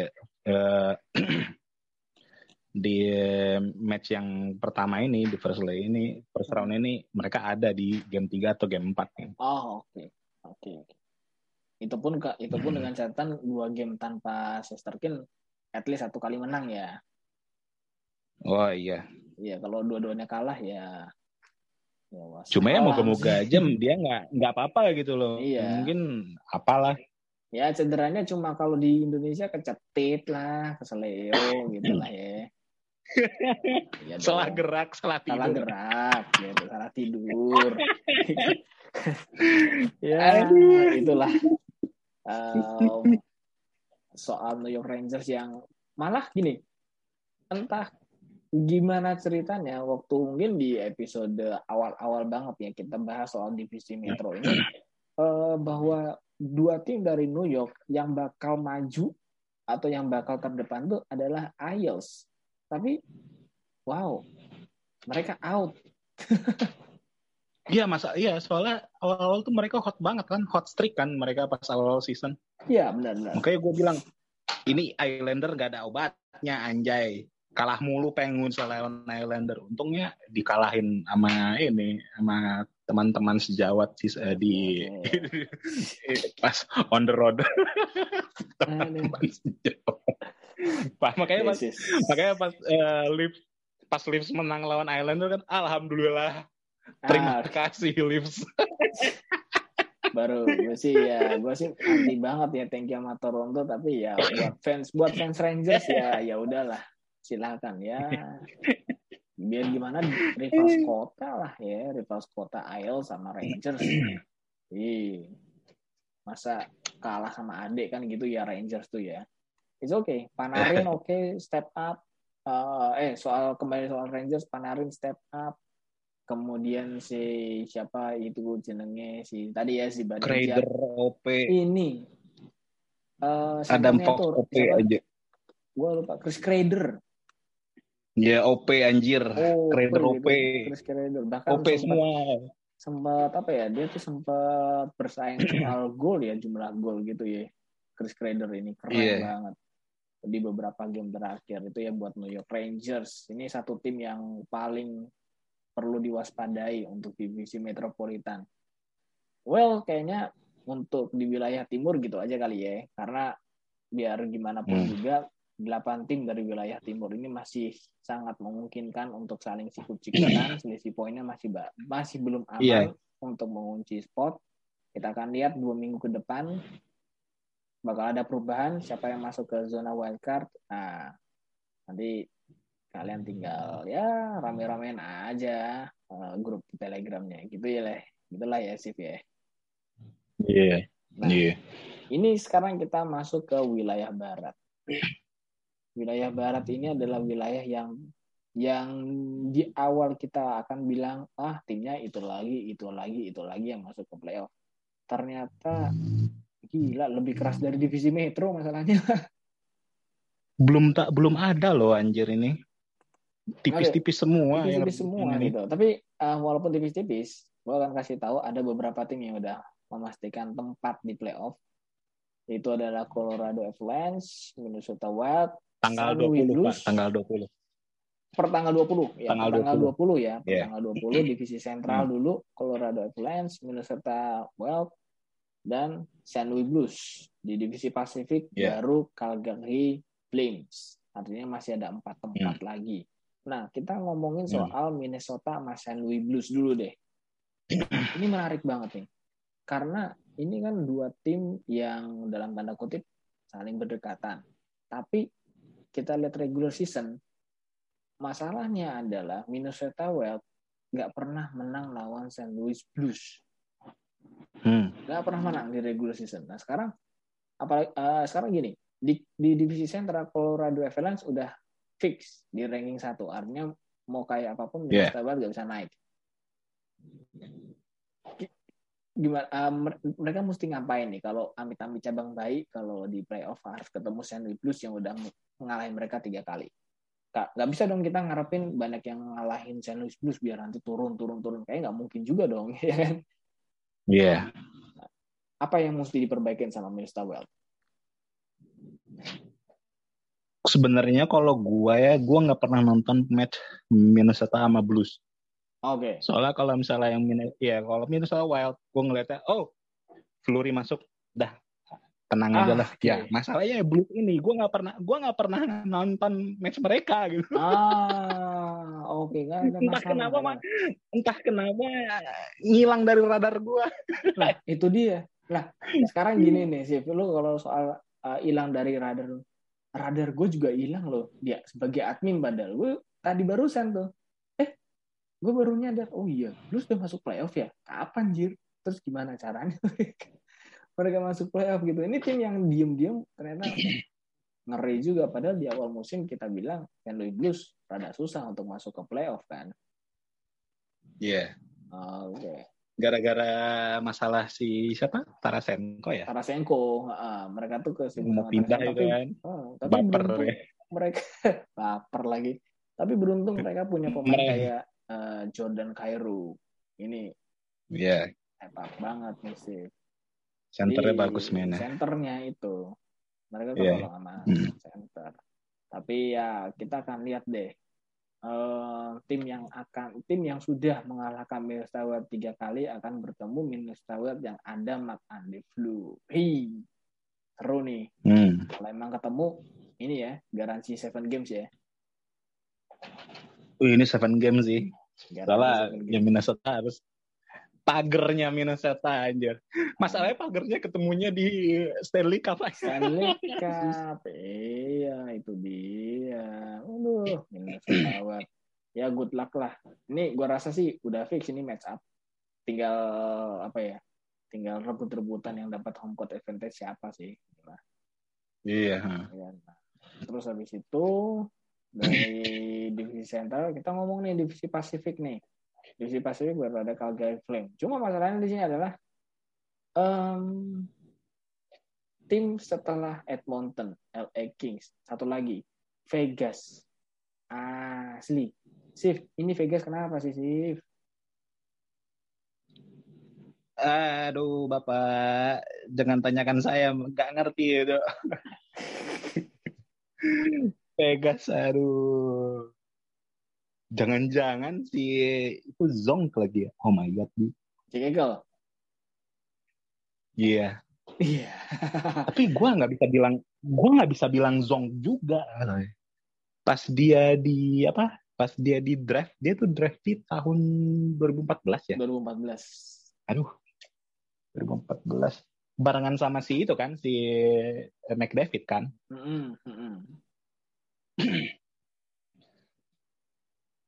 eh, di match yang pertama ini di first leg ini first round ini mereka ada di game 3 atau game 4 nih. oh oke oke oke itu pun itu pun Hmm. dengan catatan dua game tanpa Shesterkin at least satu kali menang ya Oh iya. Iya, kalau dua-duanya kalah ya. Ya Cuma ya moga-moga aja dia nggak nggak apa-apa gitu loh. Iya. Mungkin apalah. Ya cederanya cuma kalau di Indonesia kecetit lah, keseleo gitu lah ya. Ya Salah dong. gerak, salah salah tidur. gerak, gitu, salah tidur. ya, Aduh. itulah um, soal New York Rangers yang malah gini, entah gimana ceritanya waktu mungkin di episode awal-awal banget ya kita bahas soal divisi Metro ini eh, bahwa dua tim dari New York yang bakal maju atau yang bakal terdepan tuh adalah Isles. Tapi wow, mereka out. Iya masa iya soalnya awal-awal tuh mereka hot banget kan, hot streak kan mereka pas awal season. Iya benar-benar. Makanya gue bilang ini Islander gak ada obatnya anjay. Kalah mulu Penguins lawan Islander. Untungnya dikalahin sama ini sama teman-teman sejawat sih eh, di pas on the road. teman-teman sejawat. Pak makanya pas Yes, yes. makanya pas eh, Leafs pas Leafs menang lawan Islander kan alhamdulillah terima Ah, kasih Leafs. baru gue sih ya gue sih anti banget ya thank you sama Toronto tapi ya buat fans buat fans Rangers ya ya udahlah silakan ya. Biar gimana rivals kota lah ya rivals kota Isles sama Rangers. Ih. masa kalah sama adik kan gitu ya Rangers tuh ya. It's okay. Panarin oke okay, step up. Uh, eh soal kembali soal Rangers Panarin step up. Kemudian si siapa itu jenenge si tadi ya si Badeja OP ini. Uh, Adam Fox OP aja. Gue lupa Chris Crader Ya OP anjir, oh, OP. Gitu. Crader bahkan OP semua sempat apa ya dia tuh sempat bersaing soal gol ya jumlah gol gitu ya Chris Crader ini keren yeah. banget di beberapa game terakhir itu ya buat New York Rangers ini satu tim yang paling perlu diwaspadai untuk divisi metropolitan well kayaknya untuk di wilayah timur gitu aja kali ya karena biar gimana pun hmm. juga delapan tim dari wilayah timur ini masih sangat memungkinkan untuk saling sikut-sikutan, selisih poinnya masih masih belum aman yeah. untuk mengunci spot. Kita akan lihat dua minggu ke depan bakal ada perubahan siapa yang masuk ke zona wildcard. Nah, nanti kalian tinggal ya rame-ramein aja uh, grup telegramnya gitu ya leh gitulah ya Sif ya iya yeah. nah yeah. ini sekarang kita masuk ke wilayah barat wilayah barat ini adalah wilayah yang yang di awal kita akan bilang ah timnya itu lagi itu lagi itu lagi yang masuk ke playoff. Ternyata gila lebih keras dari divisi metro masalahnya. Belum tak belum ada loh anjir ini. Tipis-tipis semua tipis-tipis semua ini. gitu. Tapi uh, walaupun tipis-tipis gue akan kasih tahu ada beberapa tim yang udah memastikan tempat di playoff. Itu adalah Colorado Avalanche, Minnesota Wild, tanggal dua puluh Pak, tanggal 20. Per tanggal 20 ya, tanggal, tanggal 20. 20 ya, per yeah. tanggal 20 divisi sentral hmm. dulu Colorado Avalanche, Minnesota Wild dan San Luis Blues. Di divisi Pasifik yeah. baru Calgary Flames. Artinya masih ada empat tempat hmm. lagi. Nah, kita ngomongin hmm. soal hmm. Minnesota sama San Luis Blues dulu deh. Ini menarik banget nih. Karena ini kan dua tim yang dalam tanda kutip saling berdekatan. Tapi kita lihat regular season, masalahnya adalah Minnesota Wild nggak pernah menang lawan St. Louis Blues. Hmm. Nggak pernah menang di regular season. Nah sekarang, apalagi uh, sekarang gini, di, di divisi sentral Colorado Avalanche udah fix di ranking satu. Artinya mau kayak apa pun Minnesota yeah. Wild nggak bisa naik. Gimana? Uh, mereka mesti ngapain nih kalau amit-amit cabang baik kalau di playoff harus ketemu. Louis Blues yang udah ngalahin mereka tiga kali. Gak, gak bisa dong kita ngarepin banyak yang ngalahin St. Louis Blues biar nanti turun, turun, turun. Kayak nggak mungkin juga dong, ya kan? Iya. Yeah. Apa yang mesti diperbaikin sama Minnesota Wild? Sebenarnya kalau gua ya, gua nggak pernah nonton match Minnesota sama Blues. Oke. Okay. Soalnya kalau misalnya yang ya kalau Minnesota Wild, gua ngeliatnya, oh, Flurry masuk, dah tenang ah, aja lah. okay. ya masalahnya ya Blues ini gue nggak pernah gue nggak pernah nonton match mereka gitu. Ah oke. Okay. kan entah kenapa mah entah kenapa ngilang dari radar gue nah itu dia. Lah sekarang gini nih sih lu kalau soal uh, hilang uh, dari radar radar gue juga hilang loh. Dia sebagai admin padahal gue tadi barusan tuh. eh gue baru nyadar oh iya lu sudah masuk playoff ya kapan jir terus gimana caranya mereka masuk playoff gitu. Ini tim yang diem-diem ternyata ngeri juga. Padahal di awal musim kita bilang St. Louis Blues rada susah untuk masuk ke playoff kan. Iya. Yeah. Oke. Okay. Gara-gara masalah si siapa? Tarasenko ya? Tarasenko. Uh, mereka tuh ke mau pindah itu kan. Uh, tapi baper ya. Mereka baper lagi. Tapi beruntung mereka punya pemain kayak uh, Jordan Cairo. Ini Iya. Yeah. hebat banget nih sih Centernya bagus mainnya. Centernya itu. Mereka yeah. kalau sama hmm. center. Tapi ya kita akan lihat deh. Uh, tim yang akan tim yang sudah mengalahkan Minnesota tiga kali akan bertemu Minnesota yang ada Mark Andy Flu. Hei, seru nih. Hmm. Kalau emang ketemu, ini ya garansi seven games ya. Uh, ini seven games sih. Salah, yang Minnesota harus pagernya Minnesota anjir. Masalahnya pagernya ketemunya di Stanley Cup. Stanley Cup. iya, itu dia. Aduh, Minnesota Ya good luck lah. Ini gua rasa sih udah fix ini match up. Tinggal apa ya? tinggal rebut-rebutan yang dapat home court advantage siapa sih nah, Iya. ya. Nah, terus habis itu dari divisi central kita ngomong nih divisi Pasifik nih. Divisi Pasifik baru ada Calgary Flame cuma masalahnya di sini adalah em, tim setelah Edmonton LA Kings. Satu lagi Vegas. Asli. Sif ini Vegas kenapa sih Sif? Aduh, Bapak, jangan tanyakan saya, nggak ngerti itu. Vegas, aduh. Jangan-jangan si itu Zonk lagi ya? Oh my god, Bi. Cekegel Iya. iya Tapi gua nggak bisa bilang, gua nggak bisa bilang Zonk juga. Pas dia di apa? Pas dia di draft, dia tuh draft di tahun 2014 ya. 2014 Aduh, 2014. Barengan sama si itu kan, si McDavid kan. Mm-mm, mm-mm.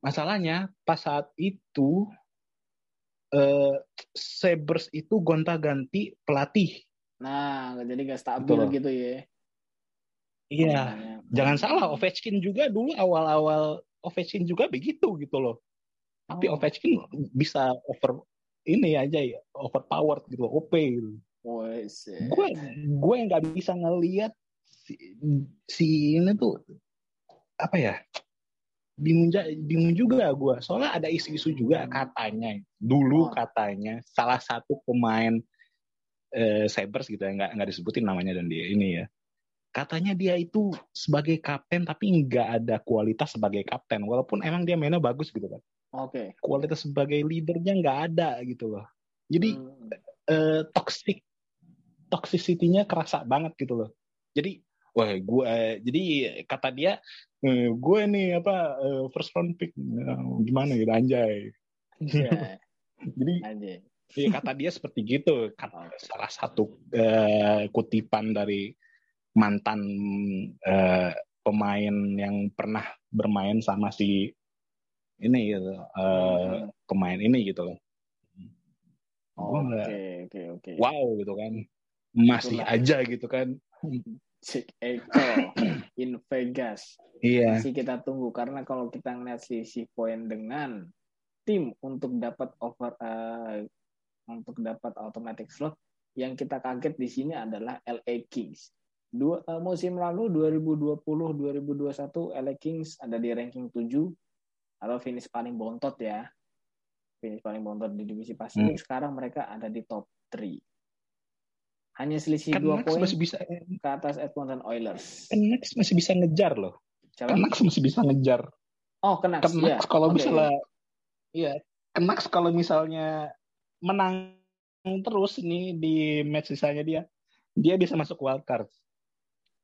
Masalahnya pas saat itu eh Sabres itu gonta-ganti pelatih. nah jadi gak stabil Betul. gitu ya Iya. Jangan salah, Ovechkin juga dulu awal-awal Ovechkin juga begitu gitu loh. Tapi Oh. Ovechkin bisa over ini aja ya, overpowered gitu, OP gitu. Gue gue nggak bisa ngelihat si, si ini tuh apa ya? Bingung, bingung juga gue. Soalnya ada isu-isu juga katanya dulu Oh. katanya salah satu pemain eh, Sabres gitu ya nggak nggak disebutin namanya dan dia ini ya katanya dia itu sebagai kapten tapi nggak ada kualitas sebagai kapten walaupun emang dia mainnya bagus gitu kan Oke. kualitas sebagai leadernya nggak ada gitu loh jadi Hmm. eh, toxic toxicity-nya kerasa banget gitu loh jadi wah gue jadi kata dia eh, gue nih apa eh, first round pick Eh, gimana gitu anjay Iya, jadi aja. ya, kata dia seperti gitu kata salah satu eh, kutipan dari mantan eh, pemain yang pernah bermain sama si ini gitu eh, Hmm. pemain ini gitu loh Gua Oke, nggak- oke, oke. wow gitu kan masih Itulah. aja gitu kan Chick Echo in Vegas. iya Masih kita tunggu karena kalau kita ngeliat selisih poin dengan tim untuk dapat over eh, untuk dapat automatic slot yang kita kaget di sini adalah LA Kings. Dua, eh, musim lalu 2020-2021 LA Kings ada di ranking 7 atau finish paling bontot ya. Finish paling bontot di divisi Pasifik. Sekarang mereka ada di top 3. Hanya selisih kan dua poin masih bisa ke atas Edmonton Oilers. Max masih bisa ngejar loh. Max masih bisa ngejar. Oh, kena. kan Iya. Max kalau Oke, misalnya iya. kan Max kalau misalnya menang terus nih di match sisanya dia dia bisa masuk wild card.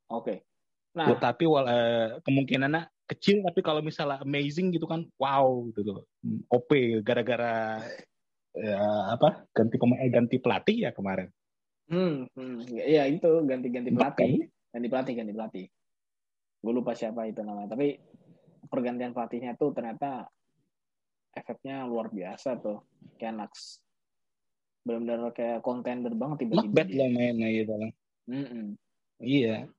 Oke. Nah, tapi wal, eh, kemungkinannya kecil tapi kalau misalnya amazing gitu kan wow gitu loh. Hmm, OP gara-gara ya, apa ganti pemain eh, ganti pelatih ya kemarin hmm, hmm, ya itu ganti-ganti pelatih, ganti pelatih, ganti pelatih. Gue lupa siapa itu namanya, tapi pergantian pelatihnya tuh ternyata efeknya luar biasa tuh, Canucks. Benar-benar kayak contender banget tiba-tiba. lah mainnya gitu lah Mm-mm. iya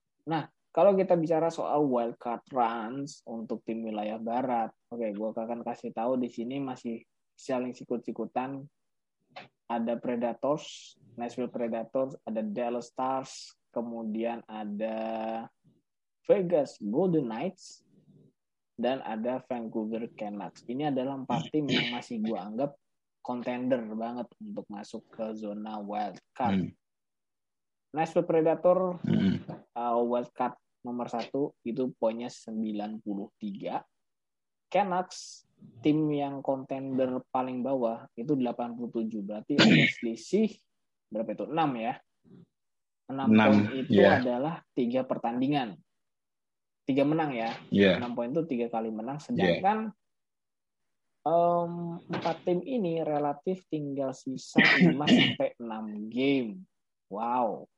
Kalau kita bicara soal wildcard runs untuk tim wilayah barat, oke, gue akan kasih tahu di sini masih saling sikut-sikutan. Ada Predators, Nashville Predators, ada Dallas Stars, kemudian ada Vegas Golden Knights, dan ada Vancouver Canucks. Ini adalah empat tim yang masih gue anggap contender banget untuk masuk ke zona wildcard. Hmm. Nashville Predator Hmm. uh, wildcard nomor satu itu poinnya 93. Canucks tim yang kontender paling bawah itu 87 berarti ada selisih berapa itu? 6 ya? 6 Enam, poin itu iya. adalah tiga pertandingan. Tiga menang ya? Iya. 6 poin itu tiga kali menang. Sedangkan em, empat tim ini relatif tinggal sisa 5 sampai 6 game. Wow.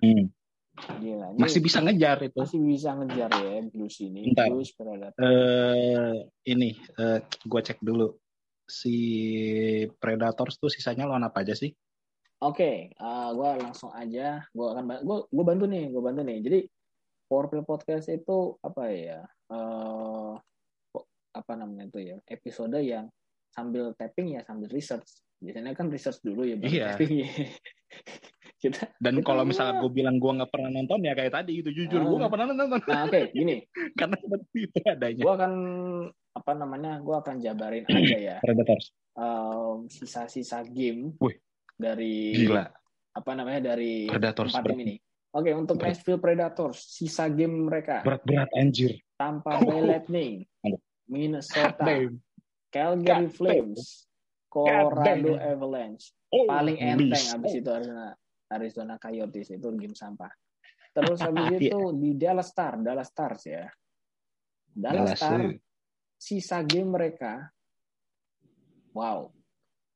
Hmm. gila Ini masih bisa ngejar itu. masih bisa ngejar ya Blues ini. Bentar. Blues Predator. Eh ini gue cek dulu. Si Predators tuh sisanya lawan apa aja sih? Oke, uh, gue langsung aja. Gue akan gue gue bantu nih, gue bantu nih. Jadi Powerplay Podcast itu apa ya? Uh, apa namanya itu ya? Episode yang sambil tapping ya sambil research. Biasanya kan research dulu ya Iya. tapping. ya. kita Dan kita kalau misalnya gue bilang gue nggak pernah nonton ya kayak tadi gitu jujur gue Ah. nggak pernah nonton Nah, oke, gini. karena seperti itu adanya. Gue akan apa namanya? Gue akan jabarin aja ya. Predators. um, sisa-sisa game Wih. Dari Gila. apa namanya dari Predators empat tim ini. Oke, untuk Berat. Nashville Predators, sisa game mereka berat-berat anjir. Tampa Bay Lightning. Minnesota. Calgary Flames, Colorado. Avalanche. Oh, Paling enteng habis itu Arizona Arizona Coyotes itu game sampah. Terus habis itu di Dallas Star, Dallas Stars ya. Dallas, Dallas, Star eh. sisa game mereka wow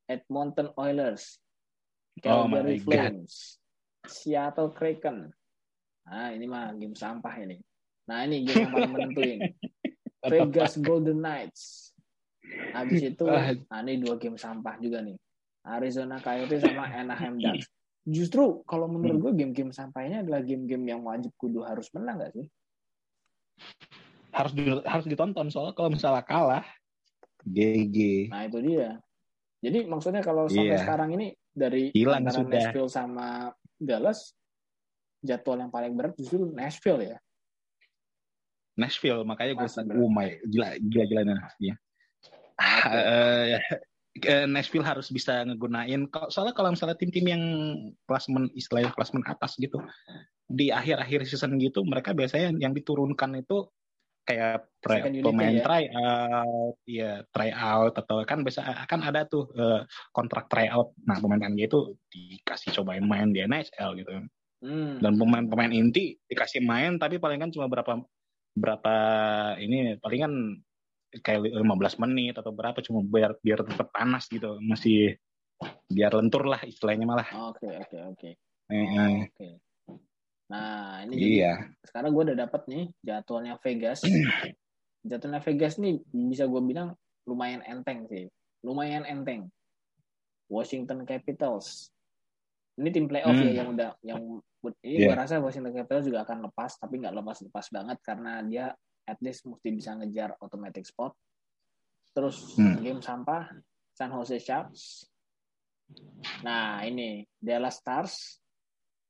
Edmonton Oilers Oh Calgary God. Flames Seattle Kraken nah ini mah game sampah ini nah ini game yang paling menentuin Vegas Golden Knights habis itu Ah. nah ini dua game sampah juga nih Arizona Coyotes sama Anaheim Ducks justru kalau menurut gue game-game sampahnya adalah game-game yang wajib kudu harus menang gak sih harus di- harus ditonton soalnya kalau misalnya kalah GG. Nah itu dia. Jadi maksudnya kalau sampai Iya. sekarang ini dari Hilang antara sudah. Nashville sama Dallas, jadwal yang paling berat justru Nashville ya. Nashville makanya gue oh my gila gila gila Nashville. Eh, Nashville harus bisa ngegunain kalau- soalnya kalau misalnya tim-tim yang klasmen istilahnya klasmen atas gitu di akhir-akhir season gitu mereka biasanya yang diturunkan itu kayak pre- pemain ya. try out ya try out atau kan biasa kan ada tuh eh, kontrak try out nah pemain-pemain gitu dikasih cobain main di NHL gitu Hmm. dan pemain-pemain inti dikasih main tapi paling kan cuma berapa berapa ini paling kan kayak 15 menit atau berapa cuma biar biar tetap panas gitu masih biar lentur lah istilahnya malah Oke oke oke Eh, eh, oke. Nah ini jadi iya sekarang gue udah dapet nih jadwalnya Vegas. jadwalnya Vegas nih bisa gue bilang lumayan enteng sih, lumayan enteng. Washington Capitals. Ini tim playoff Hmm. ya yang udah yang ini Iya. gue rasa Washington Capitals juga akan lepas tapi nggak lepas-lepas banget karena dia at least mesti bisa ngejar automatic spot. Terus Hmm. game sampah San Jose Sharks. Nah ini Dallas Stars.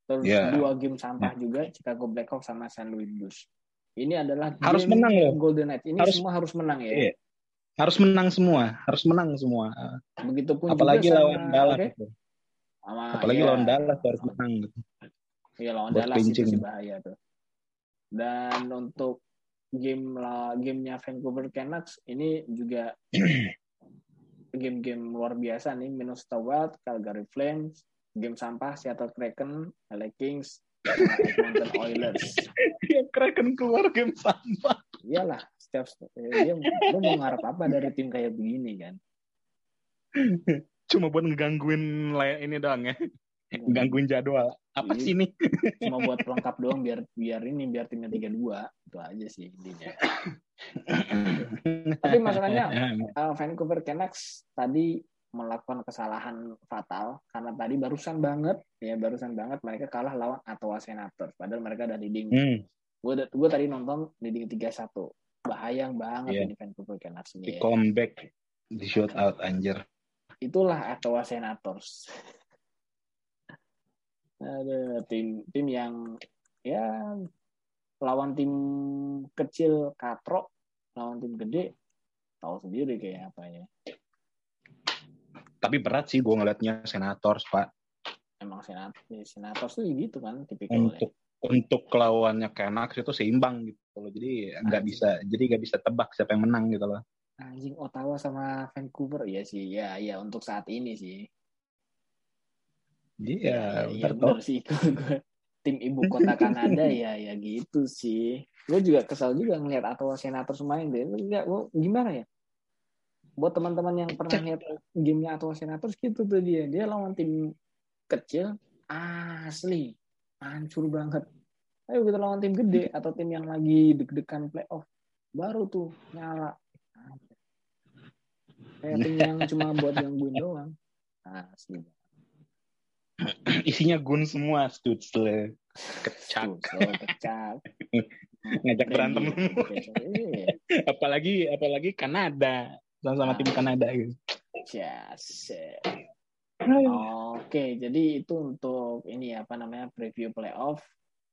Terus Iya. dua game sampah juga Chicago Blackhawks sama St. Louis Blues. Ini adalah Harus menang loh. Golden Knights. Ini Harus- semua harus menang ya. Iya. harus menang semua harus menang semua Begitupun apalagi juga sama, lawan Dallas gitu. sama, apalagi ya, lawan Dallas harus menang gitu. Iya lawan Buat Dallas itu clinching. sih bahaya tuh. Dan untuk game lah gamenya Vancouver Canucks ini juga game-game luar biasa nih Minnesota Wild, Calgary Flames, game sampah Seattle Kraken, LA Kings, Edmonton Oilers. Dia Kraken keluar game sampah Iyalah, setiap eh, dia lu mau ngarep apa dari tim kayak begini kan? cuma buat ngegangguin lay- ini doang ya gangguin jadwal apa Iya. sih ini Cuma buat pelengkap doang biar biar ini biar timnya 3-2 itu aja sih intinya. Tapi masalahnya uh, Vancouver Canucks tadi melakukan kesalahan fatal karena tadi barusan banget ya barusan banget mereka kalah lawan Ottawa Senators padahal mereka ada leading. Hmm, gue gue tadi nonton leading 3-1 bahaya banget Iya. ini Vancouver Canucks di ya. comeback di shoot out anjir. Itulah Ottawa Senators. Ada tim tim yang ya lawan tim kecil katrok lawan tim gede tahu sendiri kayak apa ya tapi berat sih gue ngeliatnya senators pak. Emang senat senators tuh gitu kan tipikalnya untuk untuk lawannya Canucks itu seimbang gitu loh. Jadi nggak bisa jadi nggak bisa tebak siapa yang menang gitu loh. Anjing Ottawa sama Vancouver ya sih ya ya untuk saat ini sih. Iya ya, ya, bener toh. bener sih Gua- tim ibu kota Kanada ya ya gitu sih. Gue juga kesal juga ngeliat Ottawa Senators main deh. Enggak, gua- gimana ya buat teman-teman yang pernah lihat gamenya Ottawa Senators gitu tuh dia. Dia lawan tim kecil asli hancur banget. Ayo kita lawan tim gede atau tim yang lagi deg-degan playoff. Baru tuh nyala. Kayak tim yang cuma buat gangguin doang. Asli. Isinya gun semua Stutzle. Kecak kecak ngajak berantem. Iya. apalagi apalagi Kanada sama-sama tim Kanada gitu yes. Oke, jadi itu untuk ini apa namanya preview playoff.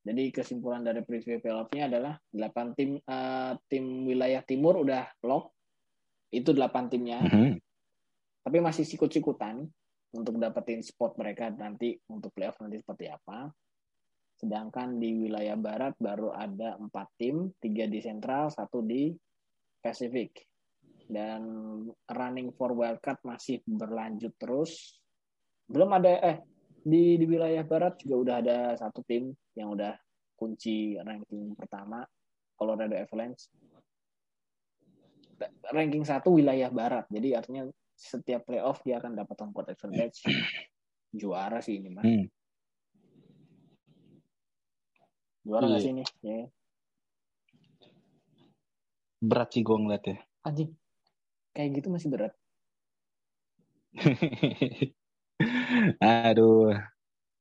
Jadi kesimpulan dari preview playoffnya adalah 8 tim uh, tim wilayah timur udah lock. Itu 8 timnya. Mm -hmm. Tapi masih sikut-sikutan untuk dapetin spot mereka nanti untuk playoff nanti seperti apa. Sedangkan di wilayah barat baru ada empat tim, tiga di sentral, satu di Pacific. Dan running for wildcard masih berlanjut terus. Belum ada eh di di wilayah barat juga udah ada satu tim yang udah kunci ranking pertama Colorado Avalanche. Ranking satu wilayah barat jadi artinya setiap playoff dia akan dapat home court advantage. Juara sih ini mah hmm. juara nggak iya. sih ini? Ya. berat sih gue ngeliat ya anjing kayak gitu masih berat Aduh.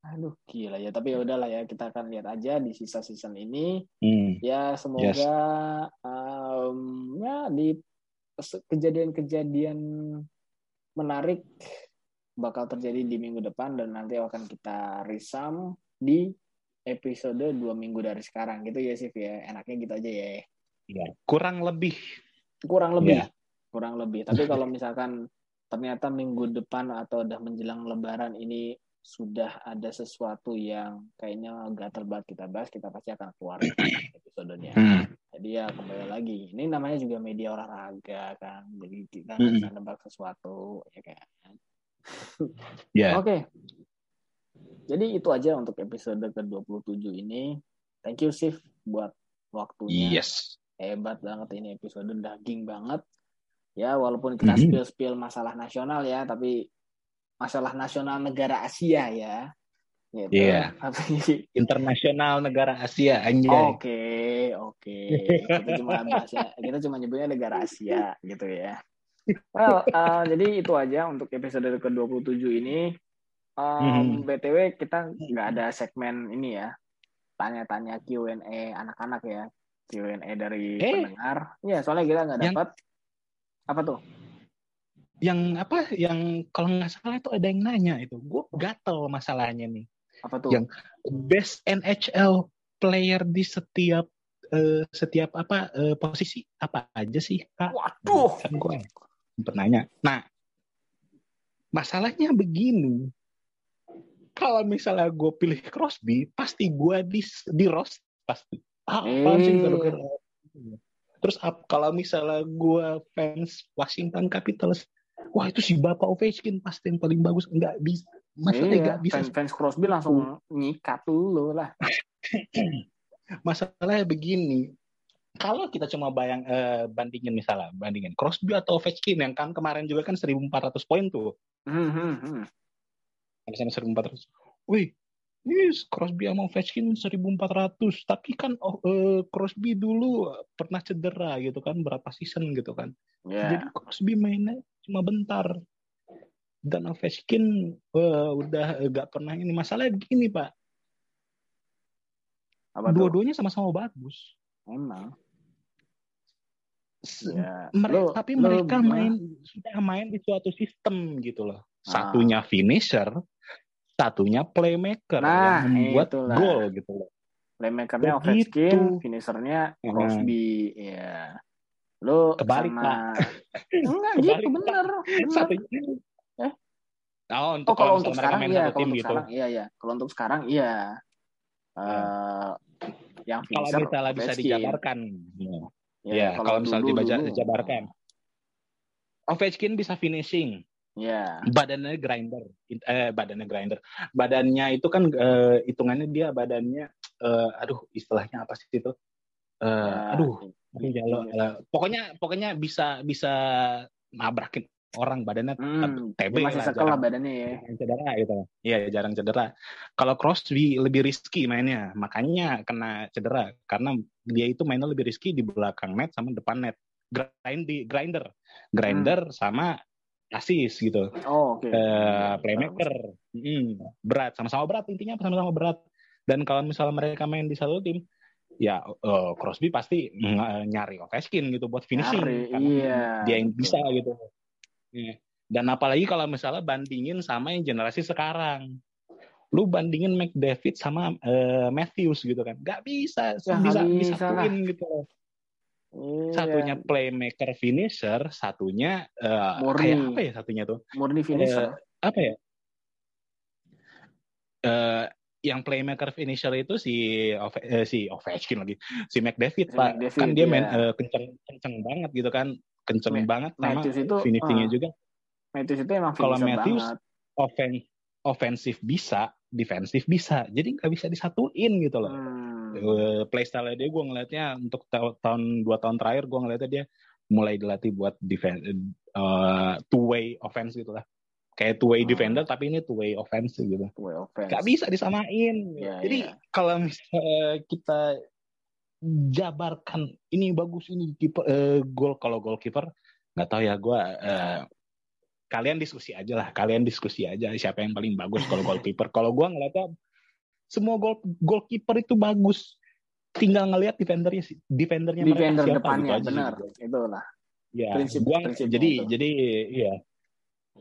Aduh, gila ya. Tapi ya udahlah ya, kita akan lihat aja di sisa season ini. Hmm. Ya, semoga yes. um, ya di kejadian-kejadian menarik bakal terjadi di minggu depan dan nanti akan kita risam di episode dua minggu dari sekarang gitu ya sih ya enaknya gitu aja ya. Ya, kurang lebih. Kurang lebih. Ya. Kurang lebih. Tapi kalau misalkan ternyata minggu depan atau udah menjelang lebaran ini sudah ada sesuatu yang kayaknya gatal banget kita bahas, kita pasti akan keluar episodenya. Hmm. Jadi ya kembali lagi, ini namanya juga media olahraga kan, jadi kita hmm. bisa nebak sesuatu ya kan. yeah. Oke, okay. jadi itu aja untuk episode ke-27 ini. Thank you Sif buat waktunya. Yes. Hebat banget ini episode daging banget ya walaupun kita mm-hmm. spill spill masalah nasional ya tapi masalah nasional negara Asia ya gitu. Iya. Tapi internasional negara Asia anjay. Oke, oke. Okay. kita cuma bahasnya, kita cuma nyebutnya negara Asia gitu ya. Well, uh, jadi itu aja untuk episode ke-27 ini. Um, hmm. BTW kita nggak ada segmen ini ya. Tanya-tanya Q&A anak-anak ya. Q&A dari eh. pendengar. Ya, soalnya kita nggak dapat apa tuh? Yang apa? Yang kalau nggak salah itu ada yang nanya itu. Gue gatel masalahnya nih. Apa tuh? Yang best NHL player di setiap uh, setiap apa uh, posisi apa aja sih kak? Waduh. Kan gue nanya. Nah, masalahnya begini. Kalau misalnya gue pilih Crosby, pasti gue di di Ross pasti. Ah, apa sih. Terus kalau misalnya gue fans Washington Capitals, wah itu si Bapak Ovechkin pasti yang paling bagus. Enggak bisa. Maksudnya iya, bisa. Fans, fans Crosby langsung nyikat dulu lah. Masalahnya begini, kalau kita cuma bayang eh, bandingin misalnya bandingin Crosby atau Ovechkin yang kan kemarin juga kan 1400 poin tuh. Hmm, hmm, hmm. Ada 1400. Wih, Yes, Crosby sama Ovechkin 1400. Tapi kan oh, uh, Crosby dulu pernah cedera gitu kan, berapa season gitu kan. Yeah. Jadi Crosby mainnya cuma bentar. Dan Ovechkin uh, udah gak pernah ini. Masalah begini, Pak. Dua-duanya sama-sama bagus. Emang. Ya. Mere tapi lo, mereka main sudah main di suatu sistem gitu loh. Ah. Satunya finisher, satunya playmaker nah, yang membuat gol gitu loh. Playmakernya Ovechkin, finishernya Crosby, hmm. ya. Lo kebalik sama... Enggak gitu, bener. Satunya eh? Oh, untuk, oh, kalau untuk sekarang iya, kalau untuk gitu. sekarang iya ya. Kalau untuk sekarang iya. Uh, yang finisher kalau misalnya bisa dijabarkan. Ya, ya kalau, kalau misalnya dibaca dijabarkan. Ovechkin bisa finishing, Yeah. Badannya grinder, eh badannya grinder. Badannya itu kan uh, hitungannya dia badannya, uh, aduh istilahnya apa sih itu? Uh, yeah. Aduh, jalo, uh, pokoknya pokoknya bisa bisa nabrakin orang badannya hmm, TB masih lah, jarang, badannya ya. Jarang cedera gitu. Iya jarang cedera. Kalau Crosby lebih risky mainnya, makanya kena cedera karena dia itu mainnya lebih risky di belakang net sama depan net. Grind di grinder, grinder hmm. sama asis gitu. Oh, oke. Okay. Uh, playmaker. Hmm, berat, sama-sama berat intinya sama-sama berat. Dan kalau misalnya mereka main di satu tim, ya uh, Crosby pasti nyari Ovechkin gitu buat finishing nyari, karena iya. dia yang bisa gitu. Yeah. Dan apalagi kalau misalnya bandingin sama yang generasi sekarang. Lu bandingin McDavid sama uh, Matthews gitu kan. Gak bisa, ya, bisa disatuin gitu Iya. Satunya playmaker finisher, satunya uh, kayak apa ya satunya tuh? Murni finisher. Uh, apa ya? Uh, yang playmaker finisher itu si Ove, uh, si Ovechkin lagi, si McDavid si pak, McDavid, kan dia main uh, kenceng kenceng banget gitu kan, kenceng Ma banget sama itu, finishingnya uh, juga. Matthews itu emang kalau Matthews ofen ofensif bisa, defensif bisa, jadi nggak bisa disatuin gitu loh. Hmm playstyle dia gue ngelihatnya untuk tahun dua tahun terakhir gue ngelihatnya dia mulai dilatih buat defense uh, two way offense gitu lah kayak two way hmm. defender tapi ini two way offense gitu two way offense. gak bisa disamain yeah, jadi yeah. kalau misalnya kita jabarkan ini bagus ini keeper uh, gol kalau goalkeeper nggak tahu ya gue uh, kalian diskusi aja lah kalian diskusi aja siapa yang paling bagus kalau goalkeeper. Kalau gue ngeliatnya semua gol goalkeeper itu bagus. Tinggal ngelihat defendernya sih defendernya defender mereka siapa, depannya gitu benar itu lah ya prinsip, gua prinsip jadi itu. jadi iya.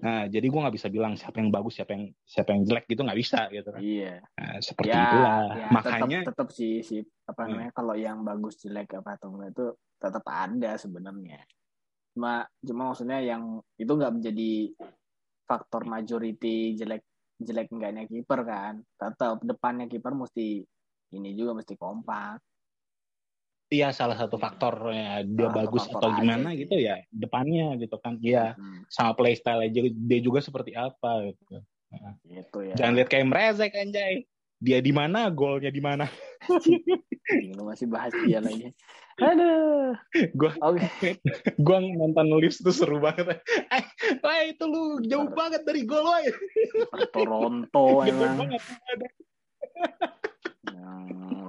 Nah jadi gue nggak bisa bilang siapa yang bagus siapa yang siapa yang jelek gitu nggak bisa gitu kan. Iya. Nah, seperti ya, itulah. ya, makanya tetap, tetap sih si apa hmm. namanya hmm. kalau yang bagus jelek apa atau itu tetap ada sebenarnya cuma cuma maksudnya yang itu nggak menjadi faktor majority jelek jelek enggaknya kiper kan tetap depannya kiper mesti ini juga mesti kompak Iya salah satu faktornya dia salah bagus atau gimana gitu ya depannya gitu kan iya hmm. sama playstyle aja dia juga seperti apa gitu. Nah. Gitu ya. Jangan lihat kayak Mrezek anjay. Dia di mana, golnya di mana. Lu masih bahas dia lagi. Aduh. Gua oke. Okay. gua nonton nulis tuh seru banget. Eh, wah itu lu jauh banget dari gol woy. Toronto emang.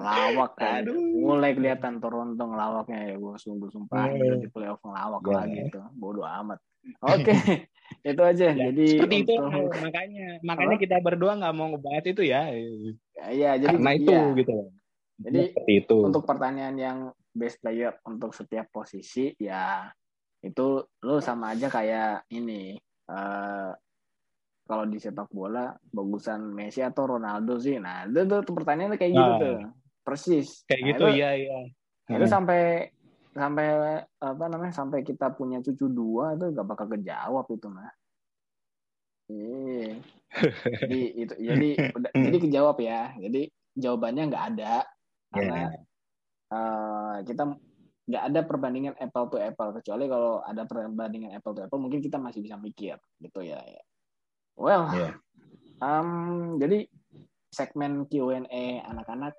lawak kan. Mulai kelihatan Toronto ngelawaknya ya gue sungguh sumpah yeah. di playoff ngelawak yeah. lagi itu. Bodoh amat. Oke. Okay. itu aja. Ya, jadi seperti itu makanya makanya kita berdua nggak mau ngebahas itu ya. Ya, ya jadi karena itu iya. gitu. Jadi seperti itu. untuk pertanyaan yang best player untuk setiap posisi ya itu lu sama aja kayak ini uh, kalau di sepak bola bagusan Messi atau Ronaldo sih. Nah itu tuh, pertanyaannya kayak gitu nah, tuh. Persis. Kayak nah, gitu itu, ya iya. itu hmm. sampai sampai apa namanya sampai kita punya cucu dua itu gak bakal kejawab itu mah iya. Jadi itu jadi udah, jadi kejawab ya. Jadi jawabannya nggak ada karena yeah. uh, kita nggak ada perbandingan apple to apple. Kecuali kalau ada perbandingan apple to apple mungkin kita masih bisa mikir gitu ya well yeah. um, jadi segmen Q&A anak-anak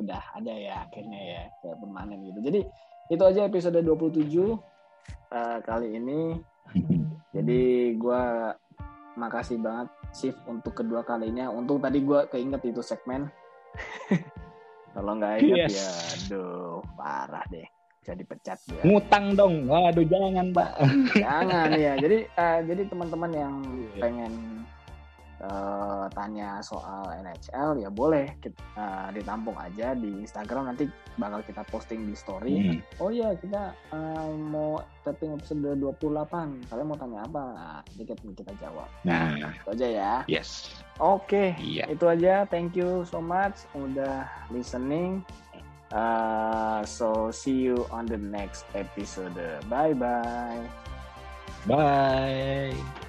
udah ada ya akhirnya ya kayak permanen gitu. Jadi itu aja episode 27 uh, eh, kali ini. Jadi gue makasih banget shift untuk kedua kalinya. Untuk tadi gue keinget itu segmen Kalau nggak ingat yes. ya, aduh parah deh. Bisa dipecat ya. Ngutang dong. Waduh jangan, Pak. jangan ya. Jadi uh, jadi teman-teman yang yeah. pengen uh, tanya soal NHL ya boleh kita, uh, ditampung aja di Instagram nanti bakal kita posting di story. Hmm. Oh iya kita uh, mau taping episode 28. Kalian mau tanya apa? Nah, dikit kita jawab. Nah, itu aja ya. Yes. Oke, okay. iya. itu aja. Thank you so much udah listening. Uh, so see you on the next episode. Bye bye. Bye.